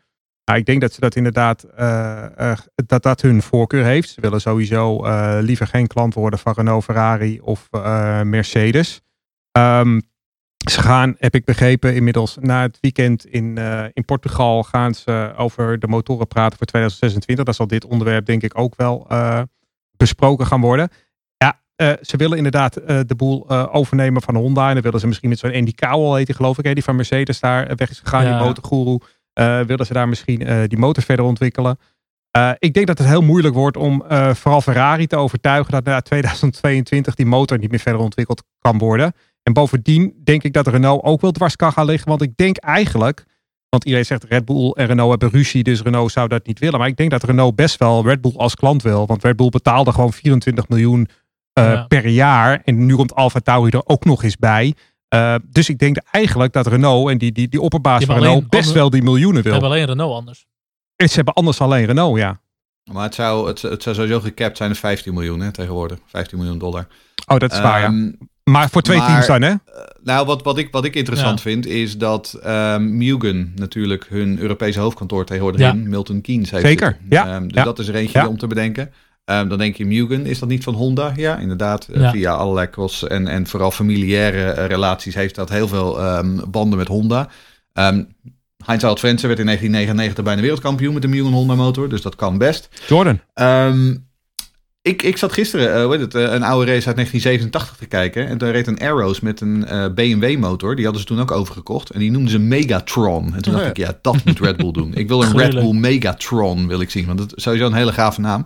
Nou, ik denk dat ze dat inderdaad, eh, eh, dat dat hun voorkeur heeft. Ze willen sowieso eh, liever geen klant worden van Renault, Ferrari of Mercedes. Ehm, ze gaan, heb ik begrepen, inmiddels na het weekend in, in Portugal gaan ze over de motoren praten voor 2026. Dan zal dit onderwerp denk ik ook wel besproken gaan worden. Eh, ze willen inderdaad eh, de boel eh, overnemen van Honda. En dan willen ze misschien met zo'n Andy Cowell heet die geloof ik, hè, die van Mercedes daar weg is gegaan, Ja. die motorguru. eh willen ze daar misschien die motor verder ontwikkelen. Ik denk dat het heel moeilijk wordt om vooral Ferrari te overtuigen dat na 2022 die motor niet meer verder ontwikkeld kan worden. En bovendien denk ik dat Renault ook wel dwars kan gaan liggen. Want ik denk eigenlijk, want iedereen zegt Red Bull en Renault hebben ruzie, dus Renault zou dat niet willen. Maar ik denk dat Renault best wel Red Bull als klant wil. Want Red Bull betaalde gewoon 24 miljoen Ja. per jaar. En nu komt Alfa Tauri er ook nog eens bij. Eh, dus ik denk eigenlijk dat Renault en die, die, die opperbaas Die van Renault best andere- wel die miljoenen We wil. hebben alleen Renault anders. En ze hebben anders alleen Renault, ja. Maar het zou, het, het zou sowieso gecapt zijn op 15 miljoen hè, tegenwoordig. 15 miljoen dollar. Oh, dat is waar, ja. Ehm, Maar voor twee maar- teams dan, hè? Nou, wat, wat, ik, wat ik interessant Ja. vind, is dat ehm Mugen natuurlijk hun Europese hoofdkantoor tegenwoordig Ja. in Milton Keynes heeft Zeker, zitten. ja, Ehm, dus ja. dat is er eentje Ja. om te bedenken. Ehm, dan denk je Mugen, is dat niet van Honda? Ja, inderdaad. Eh, Ja. Via allerlei cross en, en vooral familiaire eh, relaties heeft dat heel veel ehm, banden met Honda. Ehm Heinz Albert Frentzen werd in 1999 bijna wereldkampioen met de Mugen Honda motor, dus dat kan best. Jordan. Ik, ik zat gisteren eh, hoe heet het, eh, een oude race uit 1987 te kijken. En daar reed een Arrows met een eh, BMW motor. Die hadden ze toen ook overgekocht. En die noemden ze Megatron. En toen dacht Ja. ik, ja, dat moet Red Bull doen. Ik wil een Red. Bull Megatron wil ik zien. Want dat is sowieso een hele gave naam.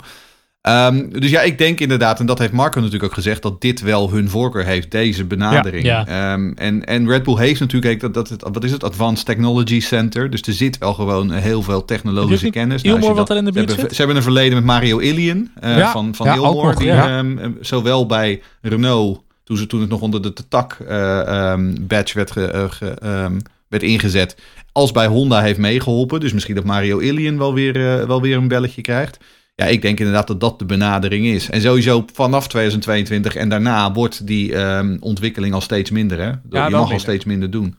Ehm, dus ja, ik denk inderdaad, en dat heeft Marco natuurlijk ook gezegd, dat dit wel hun voorkeur heeft, deze benadering. Ja. Ehm, en, en Red Bull heeft natuurlijk, dat, dat, wat is het, Advanced Technology Center. Dus er zit wel gewoon heel veel technologische kennis. Nou, als Ilmor je wat er in de ze buurt hebben, zit? ze hebben een verleden met Mario Illian eh, Ja, van, van ja, ook Ilmor. nog, die, ehm, eh, zowel bij Renault, toen, ze, toen het nog onder de tak eh, ehm, badge werd, ge- eh, werd ingezet, als bij Honda heeft meegeholpen. Dus misschien dat Mario Illian wel weer, eh, wel weer een belletje krijgt. Ja, ik denk inderdaad dat dat de benadering is. En sowieso vanaf 2022 en daarna wordt die ehm, ontwikkeling al steeds minder. Hè? je wel mag al steeds minder doen.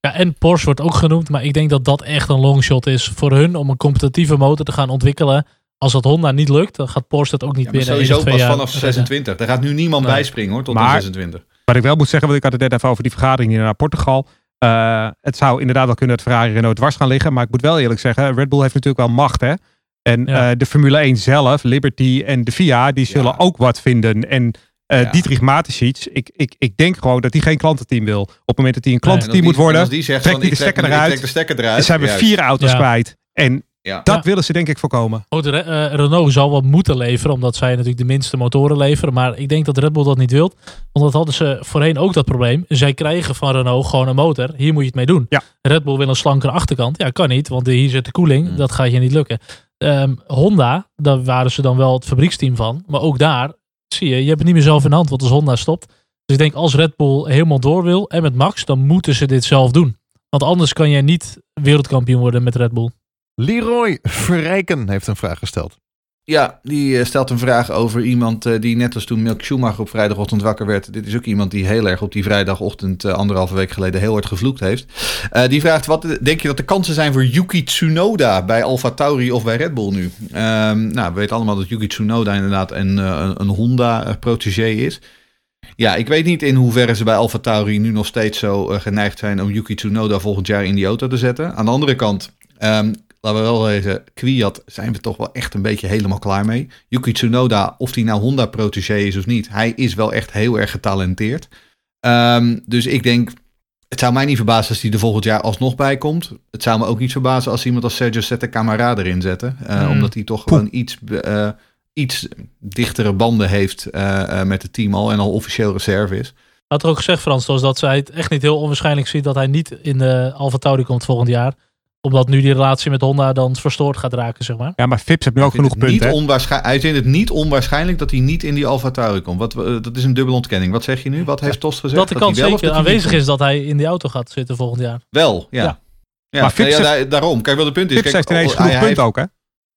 Ja, en Porsche wordt ook genoemd, maar ik denk dat dat echt een longshot is voor hun om een competitieve motor te gaan ontwikkelen. Als dat Honda niet lukt, dan gaat Porsche dat ook niet Ja, maar binnen sowieso pas jaar vanaf redden. 26. Daar gaat nu niemand Nee. bijspringen hoor, tot Maar- de 26. Wat ik wel moet zeggen, want ik had het net even over die vergadering hier naar Portugal. Eh, het zou inderdaad wel kunnen dat Ferrari Renault dwars gaan liggen. Maar ik moet wel eerlijk zeggen, Red Bull heeft natuurlijk wel macht. Hè? En Ja. eh, de Formule 1 zelf, Liberty en de FIA, die zullen Ja. ook wat vinden. En eh Ja. Dietrich Mateschitz, ik, ik, ik denk gewoon dat hij geen klantenteam wil. Op het moment dat hij een klantenteam die- moet worden, die zegt trekt van, hij de ik trek stekker eruit. trek de stekker eruit. zijn we Juist. vier auto's Ja. kwijt. En Ja. dat Ja. willen ze denk ik voorkomen. De eh, Renault zal wat moeten leveren, omdat zij natuurlijk de minste motoren leveren. Maar ik denk dat Red Bull dat niet wil. Want dat hadden ze voorheen ook dat probleem. Zij krijgen van Renault gewoon een motor. Hier moet je het mee doen. Ja. Red Bull wil een slankere achterkant. Ja, kan niet, want hier zit de koeling. Hmm. Dat gaat je niet lukken. Ehm, Honda, daar waren ze dan wel het fabrieksteam van. Maar ook daar, zie je, je hebt het niet meer zelf in de hand, want als Honda stopt. Dus ik denk als Red Bull helemaal door wil en met Max, dan moeten ze dit zelf doen. Want anders kan jij niet wereldkampioen worden met Red Bull. Leroy Verrijken heeft een vraag gesteld. Ja, die eh, stelt een vraag over iemand eh, die net als toen Milk Schumacher op vrijdagochtend wakker werd. Dit is ook iemand die heel erg op die vrijdagochtend eh, anderhalve week geleden heel hard gevloekt heeft. Die vraagt, wat denk je dat de kansen zijn voor Yuki Tsunoda bij Alfa Tauri of bij Red Bull nu? Ehm, nou, we weten allemaal dat Yuki Tsunoda inderdaad een, een, Honda-protégé is. Ja, ik weet niet in hoeverre ze bij Alfa Tauri nu nog steeds zo geneigd zijn om Yuki Tsunoda volgend jaar in die auto te zetten. Aan de andere kant, ehm, laten we wel zeggen, Kwiat zijn we toch wel echt een beetje helemaal klaar mee. Yuki Tsunoda, of die nou Honda protégé is of niet, hij is wel echt heel erg getalenteerd. Ehm, dus ik denk, het zou mij niet verbazen als hij er volgend jaar alsnog bij komt. Het zou me ook niet verbazen als iemand als Sergio Sette Camara erin zetten. eh, Hmm. Omdat hij toch gewoon iets, eh, iets dichtere banden heeft eh, met het team al en al officieel reserve is. had er ook gezegd, Frans, dat zij het echt niet heel onwaarschijnlijk ziet dat hij niet in de Alfa Tauri komt volgend jaar. Omdat nu die relatie met Honda dan verstoord gaat raken, zeg maar. Ja, maar Fips heeft nu ook genoeg punten. niet Hij vindt het niet onwaarschijnlijk dat hij niet in die Alfa Tauri komt. Wat, eh, dat is een dubbele ontkenning. Wat zeg je nu? Wat heeft Tost gezegd? dat de kans hij wel of zeker dat aanwezig is dat hij in die auto gaat zitten volgend jaar. Wel, ja. Ja. ja. Maar Fips nee, ja, daarom. Kijk, wat het punt is. Fips kijk, heeft ineens oh, genoeg hij- hij punten ook, hè?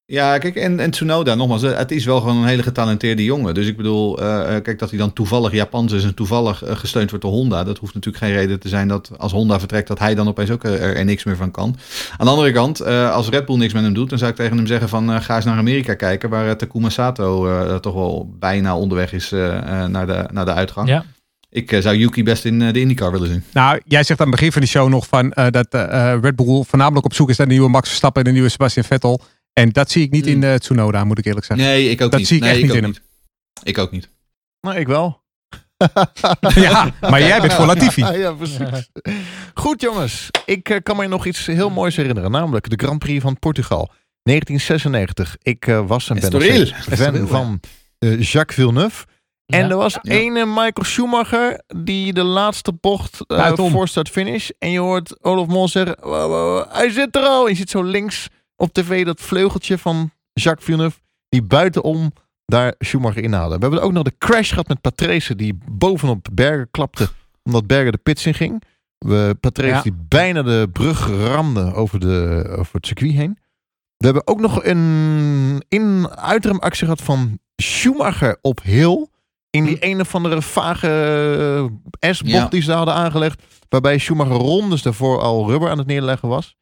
Ja, kijk, en, en Tsunoda, nogmaals, eh, het is wel gewoon een hele getalenteerde jongen. Dus ik bedoel, eh, eh, kijk, dat hij dan toevallig Japans is en toevallig gesteund wordt door Honda. Dat hoeft natuurlijk geen reden te zijn dat als Honda vertrekt, dat hij dan opeens ook er, er niks meer van kan. Aan de andere kant, eh, als Red Bull niks met hem doet, dan zou ik tegen hem zeggen van, eh, ga eens naar Amerika kijken, waar Takuma Sato eh, toch wel bijna onderweg is naar, de, naar de uitgang. Ja. Ik zou Yuki best in de IndyCar willen zien. Nou, jij zegt aan het begin van de show nog van eh, dat Red Bull voornamelijk op zoek is naar de nieuwe Max Verstappen en de nieuwe Sebastian Vettel. En dat zie ik niet in eh, Tsunoda, moet ik eerlijk zeggen. Nee, ik ook Dat niet. zie ik nee, echt niet in hem. Ik ook niet. Nou, ik wel. Ja, maar jij bent voor Latifi. ja, precies. Goed jongens, ik eh, kan me nog iets heel moois herinneren. Namelijk de Grand Prix van Portugal. 1996. Ik eh, was en ben nog Estoril. fan van eh, Jacques Villeneuve. En Ja. er was Ja. ene Michael Schumacher die de laatste bocht eh Buitenom. voor start finish. En je hoort Olaf Mol zeggen, "Wow, wow, wow, hij zit er al. En je ziet zo links op tv dat vleugeltje van Jacques Villeneuve. Die buitenom daar Schumacher inhaalde. We hebben ook nog de crash gehad met Patrese. Die bovenop Berger klapte omdat Berger de pits in ging. We, Patrese Ja. die bijna de brug ramde over, de, over het circuit heen. We hebben ook nog een in uitremactie gehad van Schumacher op Hill. In die een of andere vage eh, S-bocht Ja. die ze hadden aangelegd. Waarbij Schumacher rondes daarvoor al rubber aan het neerleggen was.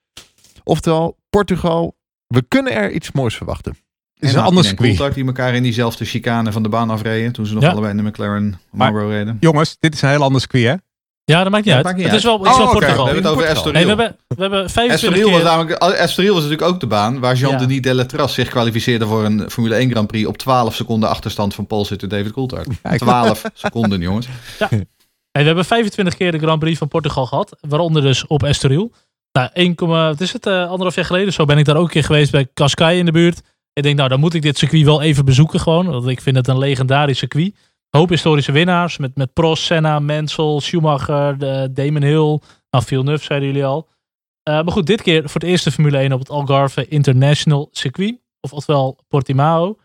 Oftewel, Portugal, we kunnen er iets moois verwachten. Het is En een ander en circuit. Coulthard die elkaar in diezelfde chicane van de baan afreden. Toen ze nog Ja. allebei in de McLaren Marlboro reden. Jongens, dit is een heel ander circuit, hè? Ja, dat maakt niet Ja, uit. maakt niet het is wel, het is wel Oh, oké. We Portugal. hebben het over Portugal. Nee, we Estoril. hebben, we hebben 25 Estoril was, namelijk, Estoril was natuurlijk ook de baan waar Ja. Jean-Denis Delatras zich kwalificeerde voor een Formule 1 Grand Prix op 12 seconden achterstand van Polsitter David Coulthard. Kijk. 12 seconden, jongens. Hey, we hebben 25 keer de Grand Prix van Portugal gehad. Waaronder dus op Estoril. Nou, 1, wat is het? eh, anderhalf jaar geleden zo ben ik daar ook een keer geweest bij Cascais in de buurt. Ik denk, nou, dan moet ik dit circuit wel even bezoeken gewoon. Want ik vind het een legendarisch circuit. Een hoop historische winnaars. Met, met Prost, Senna, Mansell, Schumacher, de, Damon Hill. Nou, Villeneuve zeiden jullie al. Eh, maar goed, dit keer voor het eerste Formule 1 op het Algarve International Circuit. Of oftewel Portimao.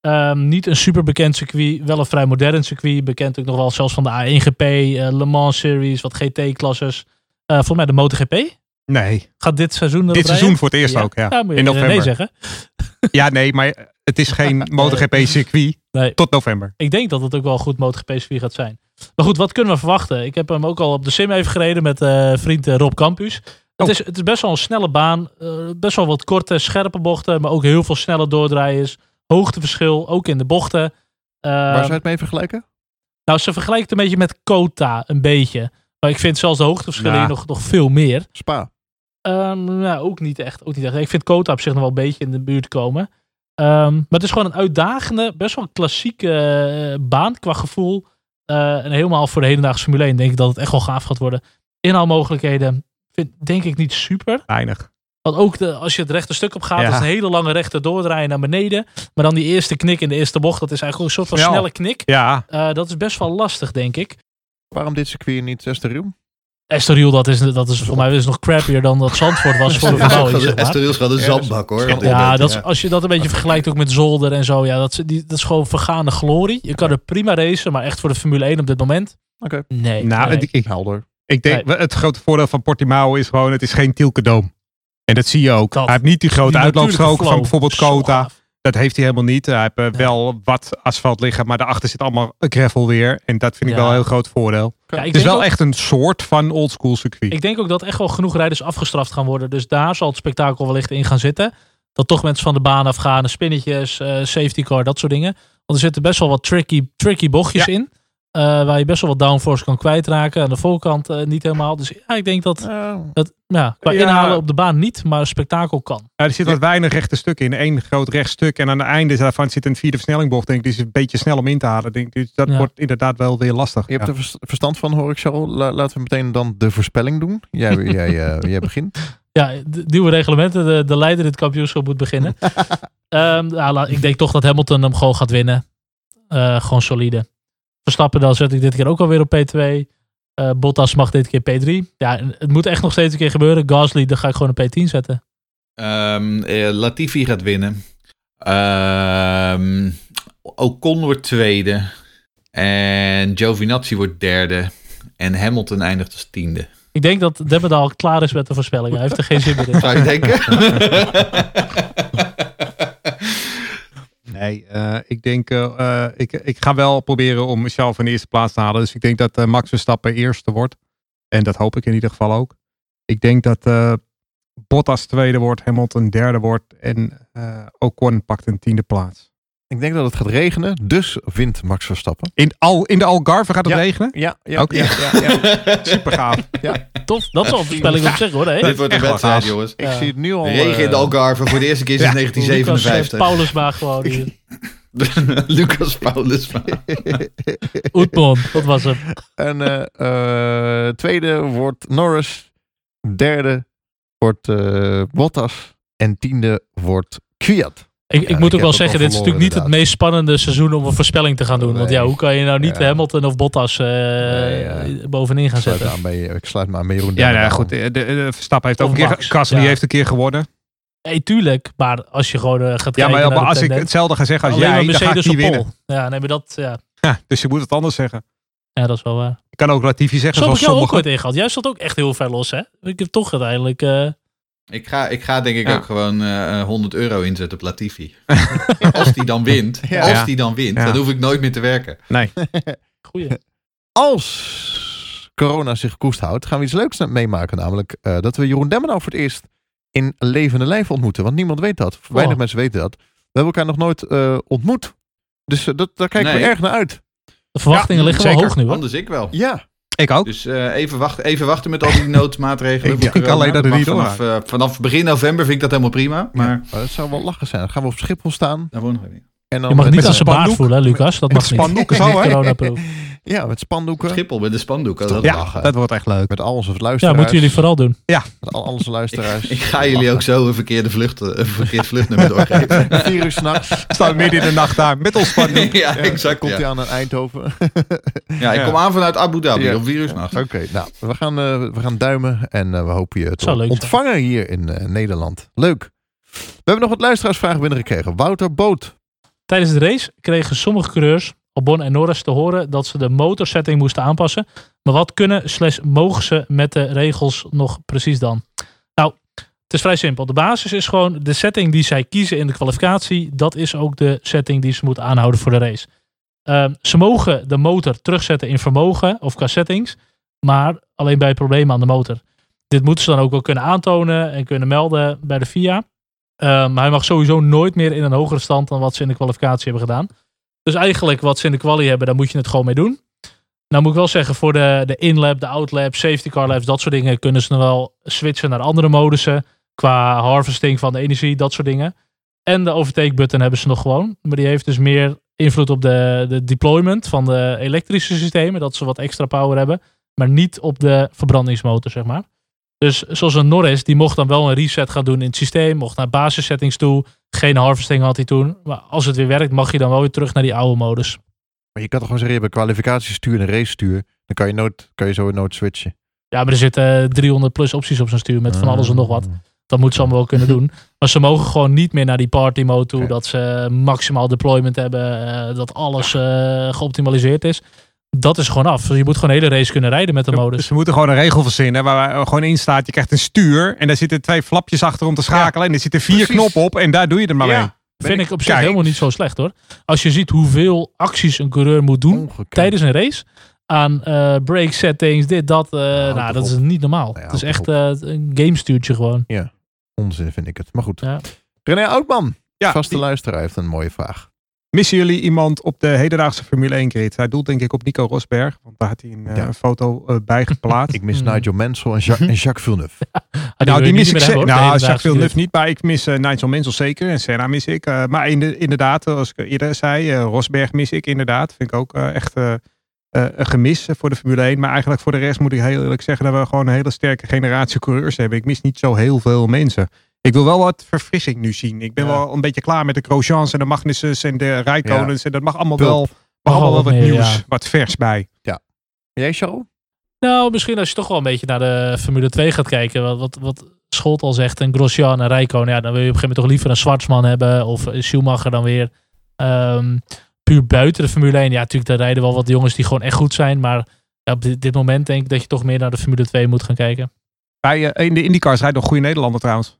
Ehm, niet een super bekend circuit, wel een vrij modern circuit. Bekend ook nog wel zelfs van de A1GP, eh, Le Mans Series, wat GT-klasses. Eh volgens mij de MotoGP Nee. gaat dit seizoen Dit rijden. seizoen voor het eerst ook, ja. moet je In november. Nee zeggen. Ja, nee, maar het is geen MotoGP-circuit Nee. tot november. Ik denk dat het ook wel een goed MotoGP-circuit gaat zijn. Maar goed, wat kunnen we verwachten? Ik heb hem ook al op de sim even gereden met eh, vriend eh, Rob Campus. Het, Oh. is, het is best wel een snelle baan. eh, best wel wat korte, scherpe bochten. Maar ook heel veel snelle doordraaiers. Hoogteverschil, ook in de bochten. Waar Ehm, zou je het mee vergelijken? Nou, ze vergelijkt het een beetje met Kota, een beetje. Maar ik vind zelfs de hoogteverschillen Ja. hier nog, nog veel meer. Spa. Ehm, nou, ook niet echt. Ook niet echt. Ik vind Kota op zich nog wel een beetje in de buurt komen. Ehm, maar het is gewoon een uitdagende, best wel klassieke eh, baan qua gevoel. Eh, en helemaal voor de hedendaagse Formule 1 denk ik dat het echt wel gaaf gaat worden. Inhaalmogelijkheden vind, denk ik niet super. Weinig. Want ook de, als je het rechte stuk op gaat, Ja. dat is een hele lange rechte doordraaien naar beneden. Maar dan die eerste knik in de eerste bocht, dat is eigenlijk een soort van Snel. snelle knik. Ja, Eh, dat is best wel lastig, denk ik. Waarom dit circuit niet Estoril? Estoril, dat is, dat is voor mij is nog crappier dan dat Zandvoort was voor de verbouwing. zeg maar. Estoril is wel een zandbak hoor. Ja, dat is, als je dat een beetje vergelijkt ook met Zolder en zo, ja, dat is, die, dat is gewoon vergaande glorie. Je kan er prima racen, maar echt voor de Formule 1 op dit moment? Oké. Nee. nou, nee. ik, ik, Helder. ik denk, het grote voordeel van Portimao is gewoon, het is geen Tielkedoom. En dat zie je ook. Dat. hij heeft niet die grote Die uitloopstrook van bijvoorbeeld Kota. Dat heeft hij helemaal niet. Hij heeft eh, wel wat asfalt liggen, maar daarachter zit allemaal gravel weer. En dat vind ik Ja. wel een heel groot voordeel. Ja, Het is wel ook, echt een soort van oldschool circuit. ik denk ook dat echt wel genoeg rijders afgestraft gaan worden. Dus daar zal het spektakel wellicht in gaan zitten. Dat toch mensen van de baan afgaan, spinnetjes, eh, safety car, dat soort dingen. Want er zitten best wel wat tricky, tricky bochtjes in. Eh, waar je best wel wat downforce kan kwijtraken. Aan de voorkant eh, niet helemaal. Dus ja, ik denk dat, dat ja, qua Ja. inhalen op de baan niet, maar spektakel kan. Ja, er zit wat weinig rechte stukken in. Eén groot rechtstuk. En aan het einde daarvan zit een vierde versnellingbocht. Denk ik, die is een beetje snel om in te halen. Denk ik. Dus dat Ja. wordt inderdaad wel weer lastig. Je hebt er vers- verstand van, hoor ik zo. La- laten we meteen dan de voorspelling doen. Jij, jij, eh, jij begint. Ja, de nieuwe reglementen. De, de leider in het kampioenschap moet beginnen. Ehm, ja, la- ik denk toch dat Hamilton hem gewoon gaat winnen. Eh, gewoon solide. Verstappen, dan zet ik dit keer ook alweer op P2. Eh, Bottas mag dit keer P3. Ja, het moet echt nog steeds een keer gebeuren. Gasly, dan ga ik gewoon een P10 zetten. Ehm, eh, Latifi gaat winnen. Ehm Ocon wordt tweede. En Giovinazzi wordt derde. En Hamilton eindigt als tiende. Ik denk dat Demmerdal klaar is met de voorspellingen. Hij heeft er geen zin meer in. Zou je denken? Nee, eh, ik denk, eh, eh, ik, ik ga wel proberen om mezelf van de eerste plaats te halen. Dus ik denk dat Max Verstappen eerste wordt. En dat hoop ik in ieder geval ook. Ik denk dat Bottas tweede wordt, Hamilton derde wordt. En Ocon pakt een tiende plaats. Ik denk dat het gaat regenen, dus wint Max Verstappen. In, al, in de Algarve gaat het Ja. regenen? Ja, ja, Oké. ja, ja, ja. Super gaaf. Tof, dat is al een voorspelling op zich hoor. Hè? Dit wordt een wedstrijd, jongens. Ik Ja. zie het nu al. Regen in de eh, Algarve voor de eerste keer sinds Ja. Lucas, eh, 1957. Paulusma gewoon hier. Lucas Paulus. Oetmon, dat was hem. En eh, eh, tweede wordt Norris. Derde wordt eh, Bottas. En tiende wordt Kwiat. Ik, ik moet ik ook wel zeggen, dit is natuurlijk niet het meest spannende seizoen om een voorspelling te gaan doen. Want ja, hoe kan je nou niet Ja. Hamilton of Bottas eh, ja. bovenin gaan zetten? aan bij, ik sluit me aan bij Jeroen Ja, nou, goed. De, de, de Verstappen heeft ook een keer... Gasly Ja. heeft een keer gewonnen. Nee, tuurlijk. Maar als je gewoon eh, gaat Ja, kijken maar, als ik hetzelfde ga zeggen als alleen jij, maar dan ga ik Mercedes niet winnen. Ja, nee, maar dat, ja. Ja, dus je moet het anders zeggen. ja, dat is wel waar. Ik kan ook Latifi zeggen, Zo heb ik jou ook ooit. Jij stond ook echt heel ver los, hè? Ik heb toch uiteindelijk... eh, Ik ga, ik ga denk ik Ja. ook gewoon eh 100 euro inzetten op Latifi. als die dan wint, Ja. als die dan wint, Ja. dan hoef ik nooit meer te werken. Nee. goeie. Als corona zich koest houdt, gaan we iets leuks meemaken. Namelijk eh, dat we Jeroen Demmenau voor het eerst in levende lijf ontmoeten. Want niemand weet dat. Weinig Oh. mensen weten dat. We hebben elkaar nog nooit eh, ontmoet. Dus eh, dat, daar kijken we erg naar uit. De verwachtingen Ja, liggen wel hoog nu, hoor. Anders ik wel. Ja, Ik ook. Dus eh, even, wachten, even wachten met al die noodmaatregelen. Ik alleen dat het mag niet vanaf, eh, vanaf begin november vind ik dat helemaal prima. Maar maar dat zou wel lachen zijn. Dan gaan we op Schiphol staan. daarvoor nog even. En dan Je mag met, niet een aan zijn baard voelen, hè, Lucas? Dat Met mag niet. spandoeken zo, hè? Ja, met spandoeken. Schiphol met de spandoek. oh, dat Ja. Ja, dat wordt echt leuk. Met al onze Ja, luisteraars. moeten jullie vooral doen. Met al onze luisteraars. Ik ga jullie ook zo een verkeerde vlucht, een verkeerd vluchtnummer doorgeven. Vier uur s'nachts. Staan midden in de nacht daar met ons spandoek. ja, Ja, exact. Komt hij Ja. aan in Eindhoven. ja, ik Ja. kom aan vanuit Abu Dhabi Ja. op virusnacht. Oké, nou, we gaan, eh, we gaan duimen en eh, we hopen je te zijn. ontvangen hier in eh, Nederland. Leuk. We hebben nog wat luisteraarsvragen binnengekregen. Wouter Boot. Tijdens de race kregen sommige coureurs, Albon en Norris, te horen dat ze de motorsetting moesten aanpassen. Maar wat kunnen slash mogen ze met de regels nog precies dan? Nou, het is vrij simpel. De basis is gewoon de setting die zij kiezen in de kwalificatie. Dat is ook de setting die ze moeten aanhouden voor de race. Ehm, ze mogen de motor terugzetten in vermogen of qua settings. Maar alleen bij problemen aan de motor. Dit moeten ze dan ook wel kunnen aantonen en kunnen melden bij de FIA. Ehm, maar hij mag sowieso nooit meer in een hogere stand dan wat ze in de kwalificatie hebben gedaan. Dus eigenlijk wat ze in de quali hebben, daar moet je het gewoon mee doen. Nou moet ik wel zeggen, voor de, de in-lab, de out-lab, safety car labs, dat soort dingen, kunnen ze nog wel switchen naar andere modussen. Qua harvesting van de energie, dat soort dingen. En de overtake button hebben ze nog gewoon. Maar die heeft dus meer invloed op de, de deployment van de elektrische systemen. Dat ze wat extra power hebben. Maar niet op de verbrandingsmotor, zeg maar. Dus zoals een Norris, die mocht dan wel een reset gaan doen in het systeem. Mocht naar basissettings toe. Geen harvesting had hij toen. Maar als het weer werkt, mag je dan wel weer terug naar die oude modus. Maar je kan toch gewoon zeggen, je hebt een kwalificatiestuur en een racestuur. Dan kan je, nooit, kan je zo nooit switchen. Ja, maar er zitten 300 plus opties op zo'n stuur met van alles en nog wat. Dat moeten ze allemaal wel kunnen doen. Maar ze mogen gewoon niet meer naar die party mode toe. Dat ze maximaal deployment hebben. eh, dat alles eh, geoptimaliseerd is. Dat is gewoon af. Dus je moet gewoon de hele race kunnen rijden met de Dus modus. we moeten gewoon een regel verzinnen waar gewoon in staat. Je krijgt een stuur en daar zitten twee flapjes achter om te schakelen. En er zitten vier Precies. knoppen op en daar doe je er maar Ja. mee. Vind ik op zich Kijk. helemaal niet zo slecht hoor. Als je ziet hoeveel acties een coureur moet doen Ongekend. tijdens een race. Aan eh brake settings, dit, dat. eh, nou, dat is niet normaal. Ja, het is echt eh, een gamestuurtje gewoon. Onzin vind ik het. Maar goed. Ja. René Oudman, Ja, vaste die- luisteraar, heeft een mooie vraag. Missen jullie iemand op de hedendaagse Formule 1 grid? Hij doelt denk ik op Nico Rosberg. Want daar had hij een, eh, Ja. foto eh, bij geplaatst. Ik mis Hmm. Nigel Mansell en, en Jacques Villeneuve. Nou, die mis ik zeker. hebben, Nou, Jacques Villeneuve niet. Maar ik mis eh, Nigel Mansell zeker. En Senna mis ik. Maar in de, inderdaad, zoals ik eerder zei. Rosberg mis ik inderdaad. Vind ik ook echt een gemis voor de Formule 1. Maar eigenlijk voor de rest moet ik heel eerlijk zeggen. Dat we gewoon een hele sterke generatie coureurs hebben. Ik mis niet zo heel veel mensen. Ik wil wel wat verfrissing nu zien. Ik ben Ja. wel een beetje klaar met de Grosjeans en de Magnussens en de Rijkonens. En dat mag allemaal Pulp. wel, mag allemaal wel wat nieuws, ja. wat vers bij. Jij, Charles? Nou, misschien als je toch wel een beetje naar de Formule 2 gaat kijken. Wat, wat, wat Scholt al zegt, en Grosjean en Rijkonen. Ja, dan wil je op een gegeven moment toch liever een Zwartsman hebben. Of een Schumacher dan weer. Ehm, puur buiten de Formule 1. Ja, natuurlijk, daar rijden wel wat jongens die gewoon echt goed zijn. Maar ja, op dit, dit moment denk ik dat je toch meer naar de Formule 2 moet gaan kijken. Bij, eh, in de IndyCars rijdt nog goede Nederlander trouwens.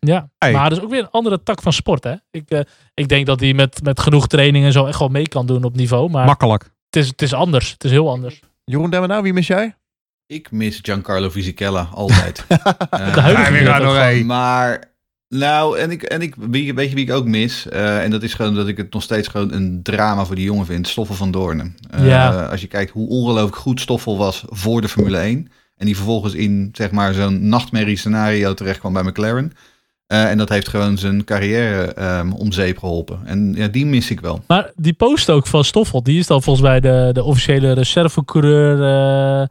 Ja, Hey. maar dat is ook weer een andere tak van sport. Hè? Ik, eh, ik denk dat hij met, met genoeg training en zo echt wel mee kan doen op niveau. Maar Makkelijk. het is, het is anders. Het is heel anders. Jeroen Demmenau, wie mis jij? Ik mis Giancarlo Fisichella altijd. De huidige gewoon. één. Maar, nou, en ik, en ik wie, weet je wie ik ook mis? Eh, en dat is gewoon dat ik het nog steeds gewoon een drama voor die jongen vind. Stoffel van Doornen. Eh, Ja. Als je kijkt hoe ongelooflijk goed Stoffel was voor de Formule 1. En die vervolgens in, zeg maar, zo'n nachtmerrie scenario terecht kwam bij McLaren. Eh, en dat heeft gewoon zijn carrière ehm, om zeep geholpen. En ja, die mis ik wel. Maar die post ook van Stoffel, die is dan volgens mij de, de officiële reservecoureur.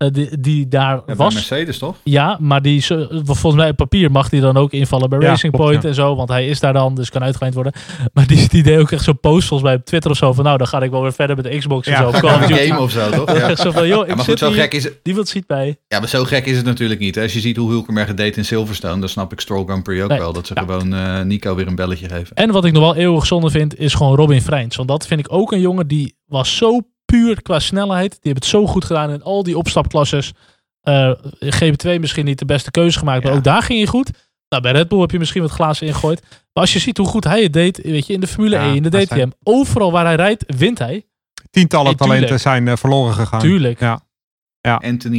Eh, die, die daar Ja, bij was. Mercedes toch? Ja, maar die, volgens mij op papier mag die dan ook invallen bij Ja, Racing klopt, Point ja. en zo. Want hij is daar dan, dus kan uitgeleend worden. Maar die, die deed ook echt zo'n post volgens mij op Twitter of zo. Van nou, dan ga ik wel weer verder met de Xbox en Ja. zo. Call of Een Duty. game of zo, toch? Ja. Echt zo van, joh, Ja, ik maar goed, zo hier, gek is het. die het ziet bij. Ja, maar zo gek is het natuurlijk niet. Hè? Als je ziet hoe Hulkenberg deed in Silverstone, dan snap ik Stroll Grand Prix ook Nee. wel. Dat ze Ja. gewoon eh, Nico weer een belletje geven. En wat ik nog wel eeuwig zonde vind, is gewoon Robin Freins. Want dat vind ik ook een jongen die was zo puur qua snelheid. Die heeft het zo goed gedaan in al die opstapklasses. Eh GP2 misschien niet de beste keuze gemaakt, maar Ja. ook daar ging hij goed. Nou, bij Red Bull heb je misschien wat glazen ingegooid. Maar als je ziet hoe goed hij het deed, weet je, in de Formule Ja, 1, in de DTM, zijn- overal waar hij rijdt, wint hij. Tientallen Hey, talenten zijn eh, verloren gegaan. Tuurlijk. Ja. Anthony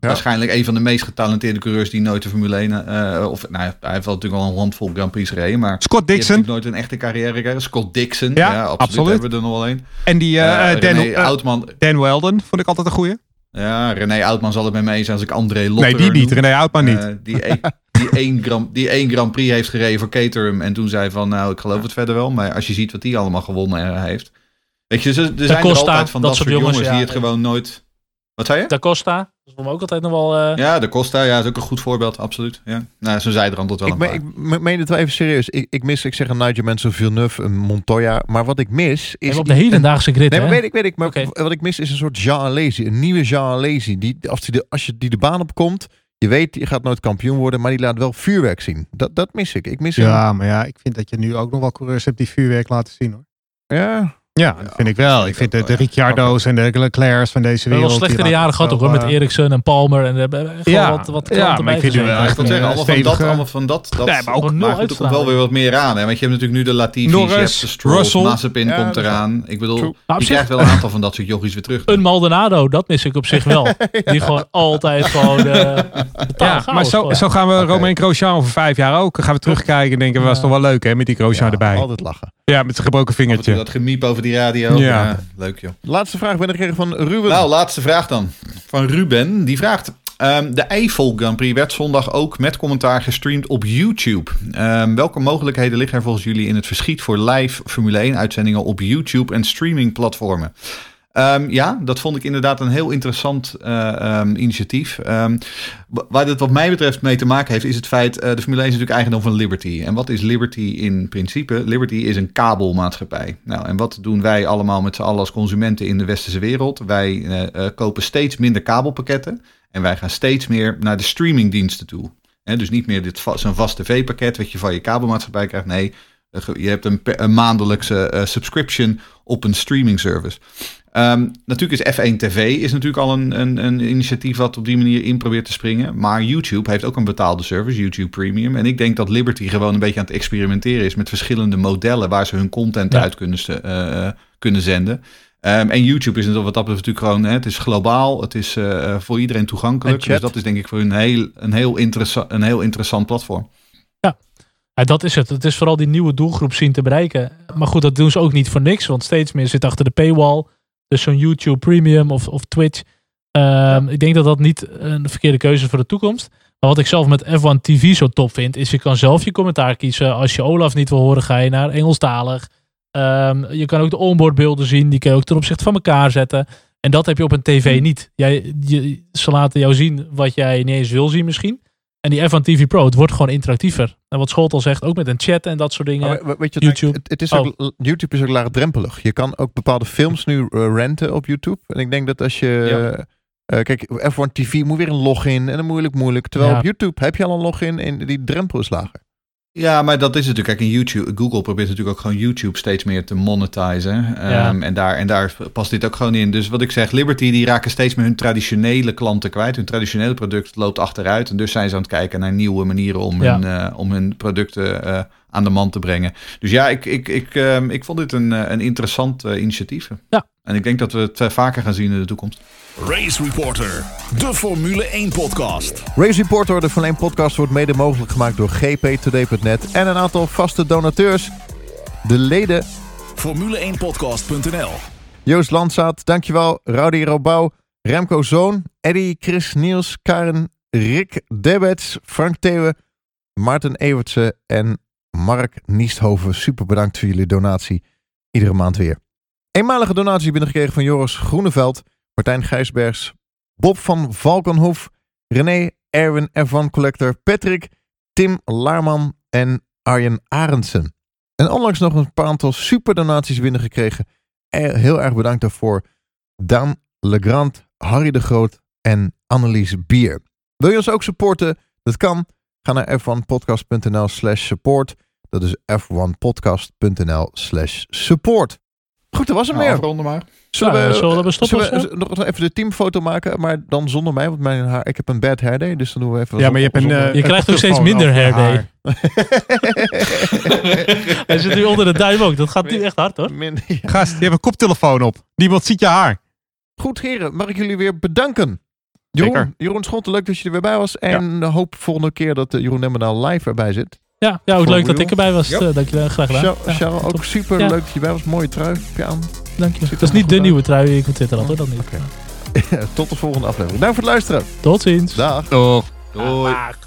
Ja. Waarschijnlijk een van de meest getalenteerde coureurs die nooit de Formule 1... eh, of, nou, hij heeft wel natuurlijk al een handvol Grand Prix gereden, maar... Scott Die heeft Dixon nooit een echte carrière gekregen. Scott Dixon. Ja, Ja, absoluut. absoluut. Hebben we er nog wel een. en die eh, Eh, eh, Dan, René eh, Oudman. Dan Weldon vond ik altijd een goeie. Ja, René Oudman zal het met me eens zijn als ik André Lotter Nee, die niet. noem. René Oudman niet. Eh, die, een, die, één Grand, die één Grand Prix heeft gereden voor Caterham. En toen zei van, nou, ik geloof het verder wel. Maar als je ziet wat die allemaal gewonnen eh, heeft. Weet je, er zijn er altijd van dat, soort jongens, die ja. het gewoon nooit... Wat zei je? Da Costa, dat is voor me ook altijd nog wel... eh, Ja, de Costa, ja, is ook een goed voorbeeld, absoluut. Ja. Nou, zo zei er tot wel Ik, een me- paar. ik me- meen het wel even serieus. Ik, ik mis, ik zeg een Nigel Mansell, Villeneuve, een Montoya. Maar wat ik mis is... en op de hedendaagse grid, Nee, maar weet ik, weet ik. Maar Oké. wat ik mis is een soort Jean Alesi. Een nieuwe Jean Alesi. Die, als, die de, als je die de baan op komt, je weet, je gaat nooit kampioen worden, maar die laat wel vuurwerk zien. Dat, dat mis ik. Ik mis Ja, maar ja, ik vind dat je nu ook nog wel coureurs hebt die vuurwerk laten zien hoor. Ja, Ja, dat vind ik wel. Ik vind de, de ja. Ricciardo's en de Leclerc's van deze wereld. wel slechtere die jaren gehad ook hoor, met eh, Eriksen en Palmer. En er hebben echt Ja. wel wat, wat Ja, maar ik vind wel Ja, ik echt zeggen, eh, allemaal van dat, allemaal van dat. dat Nee, maar ook maar er komt wel weer wat meer aan. Hè? Want je hebt natuurlijk nu de Latifi's, je Norris, hebt de. Mazepin Ja, komt eraan. Ik bedoel. Nou, je zich- krijgt wel een aantal van dat soort jochies weer terug. Een Maldonado, dat mis ik op zich wel. Die gewoon altijd gewoon... eh Ja, maar zo, zo gaan we. Romain Grosjean over vijf jaar ook. Gaan we terugkijken en denken, was Ja. toch wel leuk hè, met die Grosjean ja, erbij. altijd lachen. Ja, met zijn gebroken vingertje. dat gemiep over die radio. Ja. Ja. leuk joh. Laatste vraag ben ik gekregen van Ruben. Nou, laatste vraag dan. Van Ruben. Die vraagt... ehm, de Eiffel Grand Prix werd zondag ook met commentaar gestreamd op YouTube. Ehm, welke mogelijkheden liggen er volgens jullie in het verschiet voor live Formule 1 uitzendingen op YouTube en streamingplatformen? Ehm, ja, dat vond ik inderdaad een heel interessant eh, ehm, initiatief. Ehm, wa- waar het wat mij betreft mee te maken heeft, is het feit... eh, de Formule 1 is natuurlijk eigendom van Liberty. En wat is Liberty in principe? Liberty is een kabelmaatschappij. Nou, en wat doen wij allemaal met z'n allen als consumenten in de westerse wereld? Wij eh, kopen steeds minder kabelpakketten. En wij gaan steeds meer naar de streamingdiensten toe. Hè, dus niet meer dit zo'n vast tv-pakket wat je van je kabelmaatschappij krijgt. Nee, je hebt een, een maandelijkse eh, subscription op een streaming service. Ehm, natuurlijk is F1 TV is natuurlijk al een, een, een initiatief wat op die manier in probeert te springen. Maar YouTube heeft ook een betaalde service, YouTube Premium. En ik denk dat Liberty gewoon een beetje aan het experimenteren is met verschillende modellen waar ze hun content Ja. uit kunnen, eh, kunnen zenden. Ehm, en YouTube is wat dat betreft natuurlijk gewoon, hè, het is globaal, het is eh, eh, voor iedereen toegankelijk. Dus dat is denk ik voor hun heel, een, heel een heel interessant platform. Ja, dat is het. Het is vooral die nieuwe doelgroep zien te bereiken. Maar goed, dat doen ze ook niet voor niks. Want steeds meer zit achter de paywall. Dus zo'n YouTube Premium of, of Twitch. Ehm, Ik denk dat dat niet een verkeerde keuze is voor de toekomst. Maar wat ik zelf met F1 TV zo top vind, is je kan zelf je commentaar kiezen. Als je Olaf niet wil horen, ga je naar Engelstalig. Ehm, je kan ook de onboardbeelden zien. Die kun je ook ten opzichte van elkaar zetten. En dat heb je op een tv Hmm. niet. Jij, je, ze laten jou zien wat jij niet eens wil zien misschien. En die F1 TV Pro, het wordt gewoon interactiever. En wat Scholt al zegt, ook met een chat en dat soort dingen. Maar we- weet je, YouTube. Het, het is Oh. ook, YouTube is ook laagdrempelig. Je kan ook bepaalde films nu eh, renten op YouTube. En ik denk dat als je... Ja. eh, kijk, F1 TV moet weer een login en dan moeilijk, moeilijk. Terwijl Ja. op YouTube heb je al een login en die drempel is lager. Ja, maar dat is natuurlijk. Kijk, in YouTube, Google probeert natuurlijk ook gewoon YouTube steeds meer te monetizen. Ja. Ehm, en, daar, en daar past dit ook gewoon in. Dus wat ik zeg, Liberty die raken steeds meer hun traditionele klanten kwijt. Hun traditionele product loopt achteruit. En dus zijn ze aan het kijken naar nieuwe manieren om, Ja. hun, eh, om hun producten eh, aan de man te brengen. Dus ja, ik, ik, ik, ehm, ik vond dit een, eh, een interessant initiatief. Ja. En ik denk dat we het eh, vaker gaan zien in de toekomst. Race Reporter, de Formule 1 podcast. Race Reporter, de Formule 1 podcast, wordt mede mogelijk gemaakt door gptoday.net en een aantal vaste donateurs. De leden Formule1podcast.nl Joost Landzaat, dankjewel. Rowdy Robouw, Remco Zoon, Eddie, Chris Niels, Karen, Rick Debets, Frank Theeuwen, Maarten Evertsen en Mark Niesthoven. Super bedankt voor jullie donatie. Iedere maand weer. Eenmalige donatie binnengekregen van Joris Groeneveld, Martijn Gijsbergs, Bob van Valkenhoef, René, Erwin Ervan Collector, Patrick, Tim Laarman en Arjen Arendsen. En onlangs nog een paar aantal superdonaties binnengekregen. Heel erg bedankt daarvoor. Daan Legrand, Harry de Groot en Annelies Bier. Wil je ons ook supporten? Dat kan. Ga naar f1podcast.nl slash support. Dat is f1podcast.nl slash support. Goed, dat was hem Nou, weer. afronden maar. Zullen Nou, we, zullen we stoppen zullen we zo? nog even de teamfoto maken, maar dan zonder mij, want mijn haar, ik heb een bad hair day, dus dan doen we even. Ja, maar je hebt een... eh, Je krijgt ook steeds minder hair Hij zit nu onder de duim ook. Dat gaat nu echt hard hoor. Min- ja. Gast, je hebt een koptelefoon op. Niemand ziet je haar. Goed, heren, mag ik jullie weer bedanken. Jeroen, Zeker. Jeroen Schotten, leuk dat je er weer bij was. En hoop volgende keer dat eh, Jeroen Nemmendaal live erbij zit. Ja, ja ook leuk dat ik erbij was. Eh, dankjewel, graag gedaan. Char- Ja, Charles, ook top. super Ja. leuk dat je bij was. Mooie trui heb je aan. Dank je. Ziet er Dat is niet de uit. nieuwe trui die ik op Twitter had hoor, dat niet. Tot de volgende aflevering. Dank voor het luisteren. Tot ziens. Dag. Toch. Doei. Dag.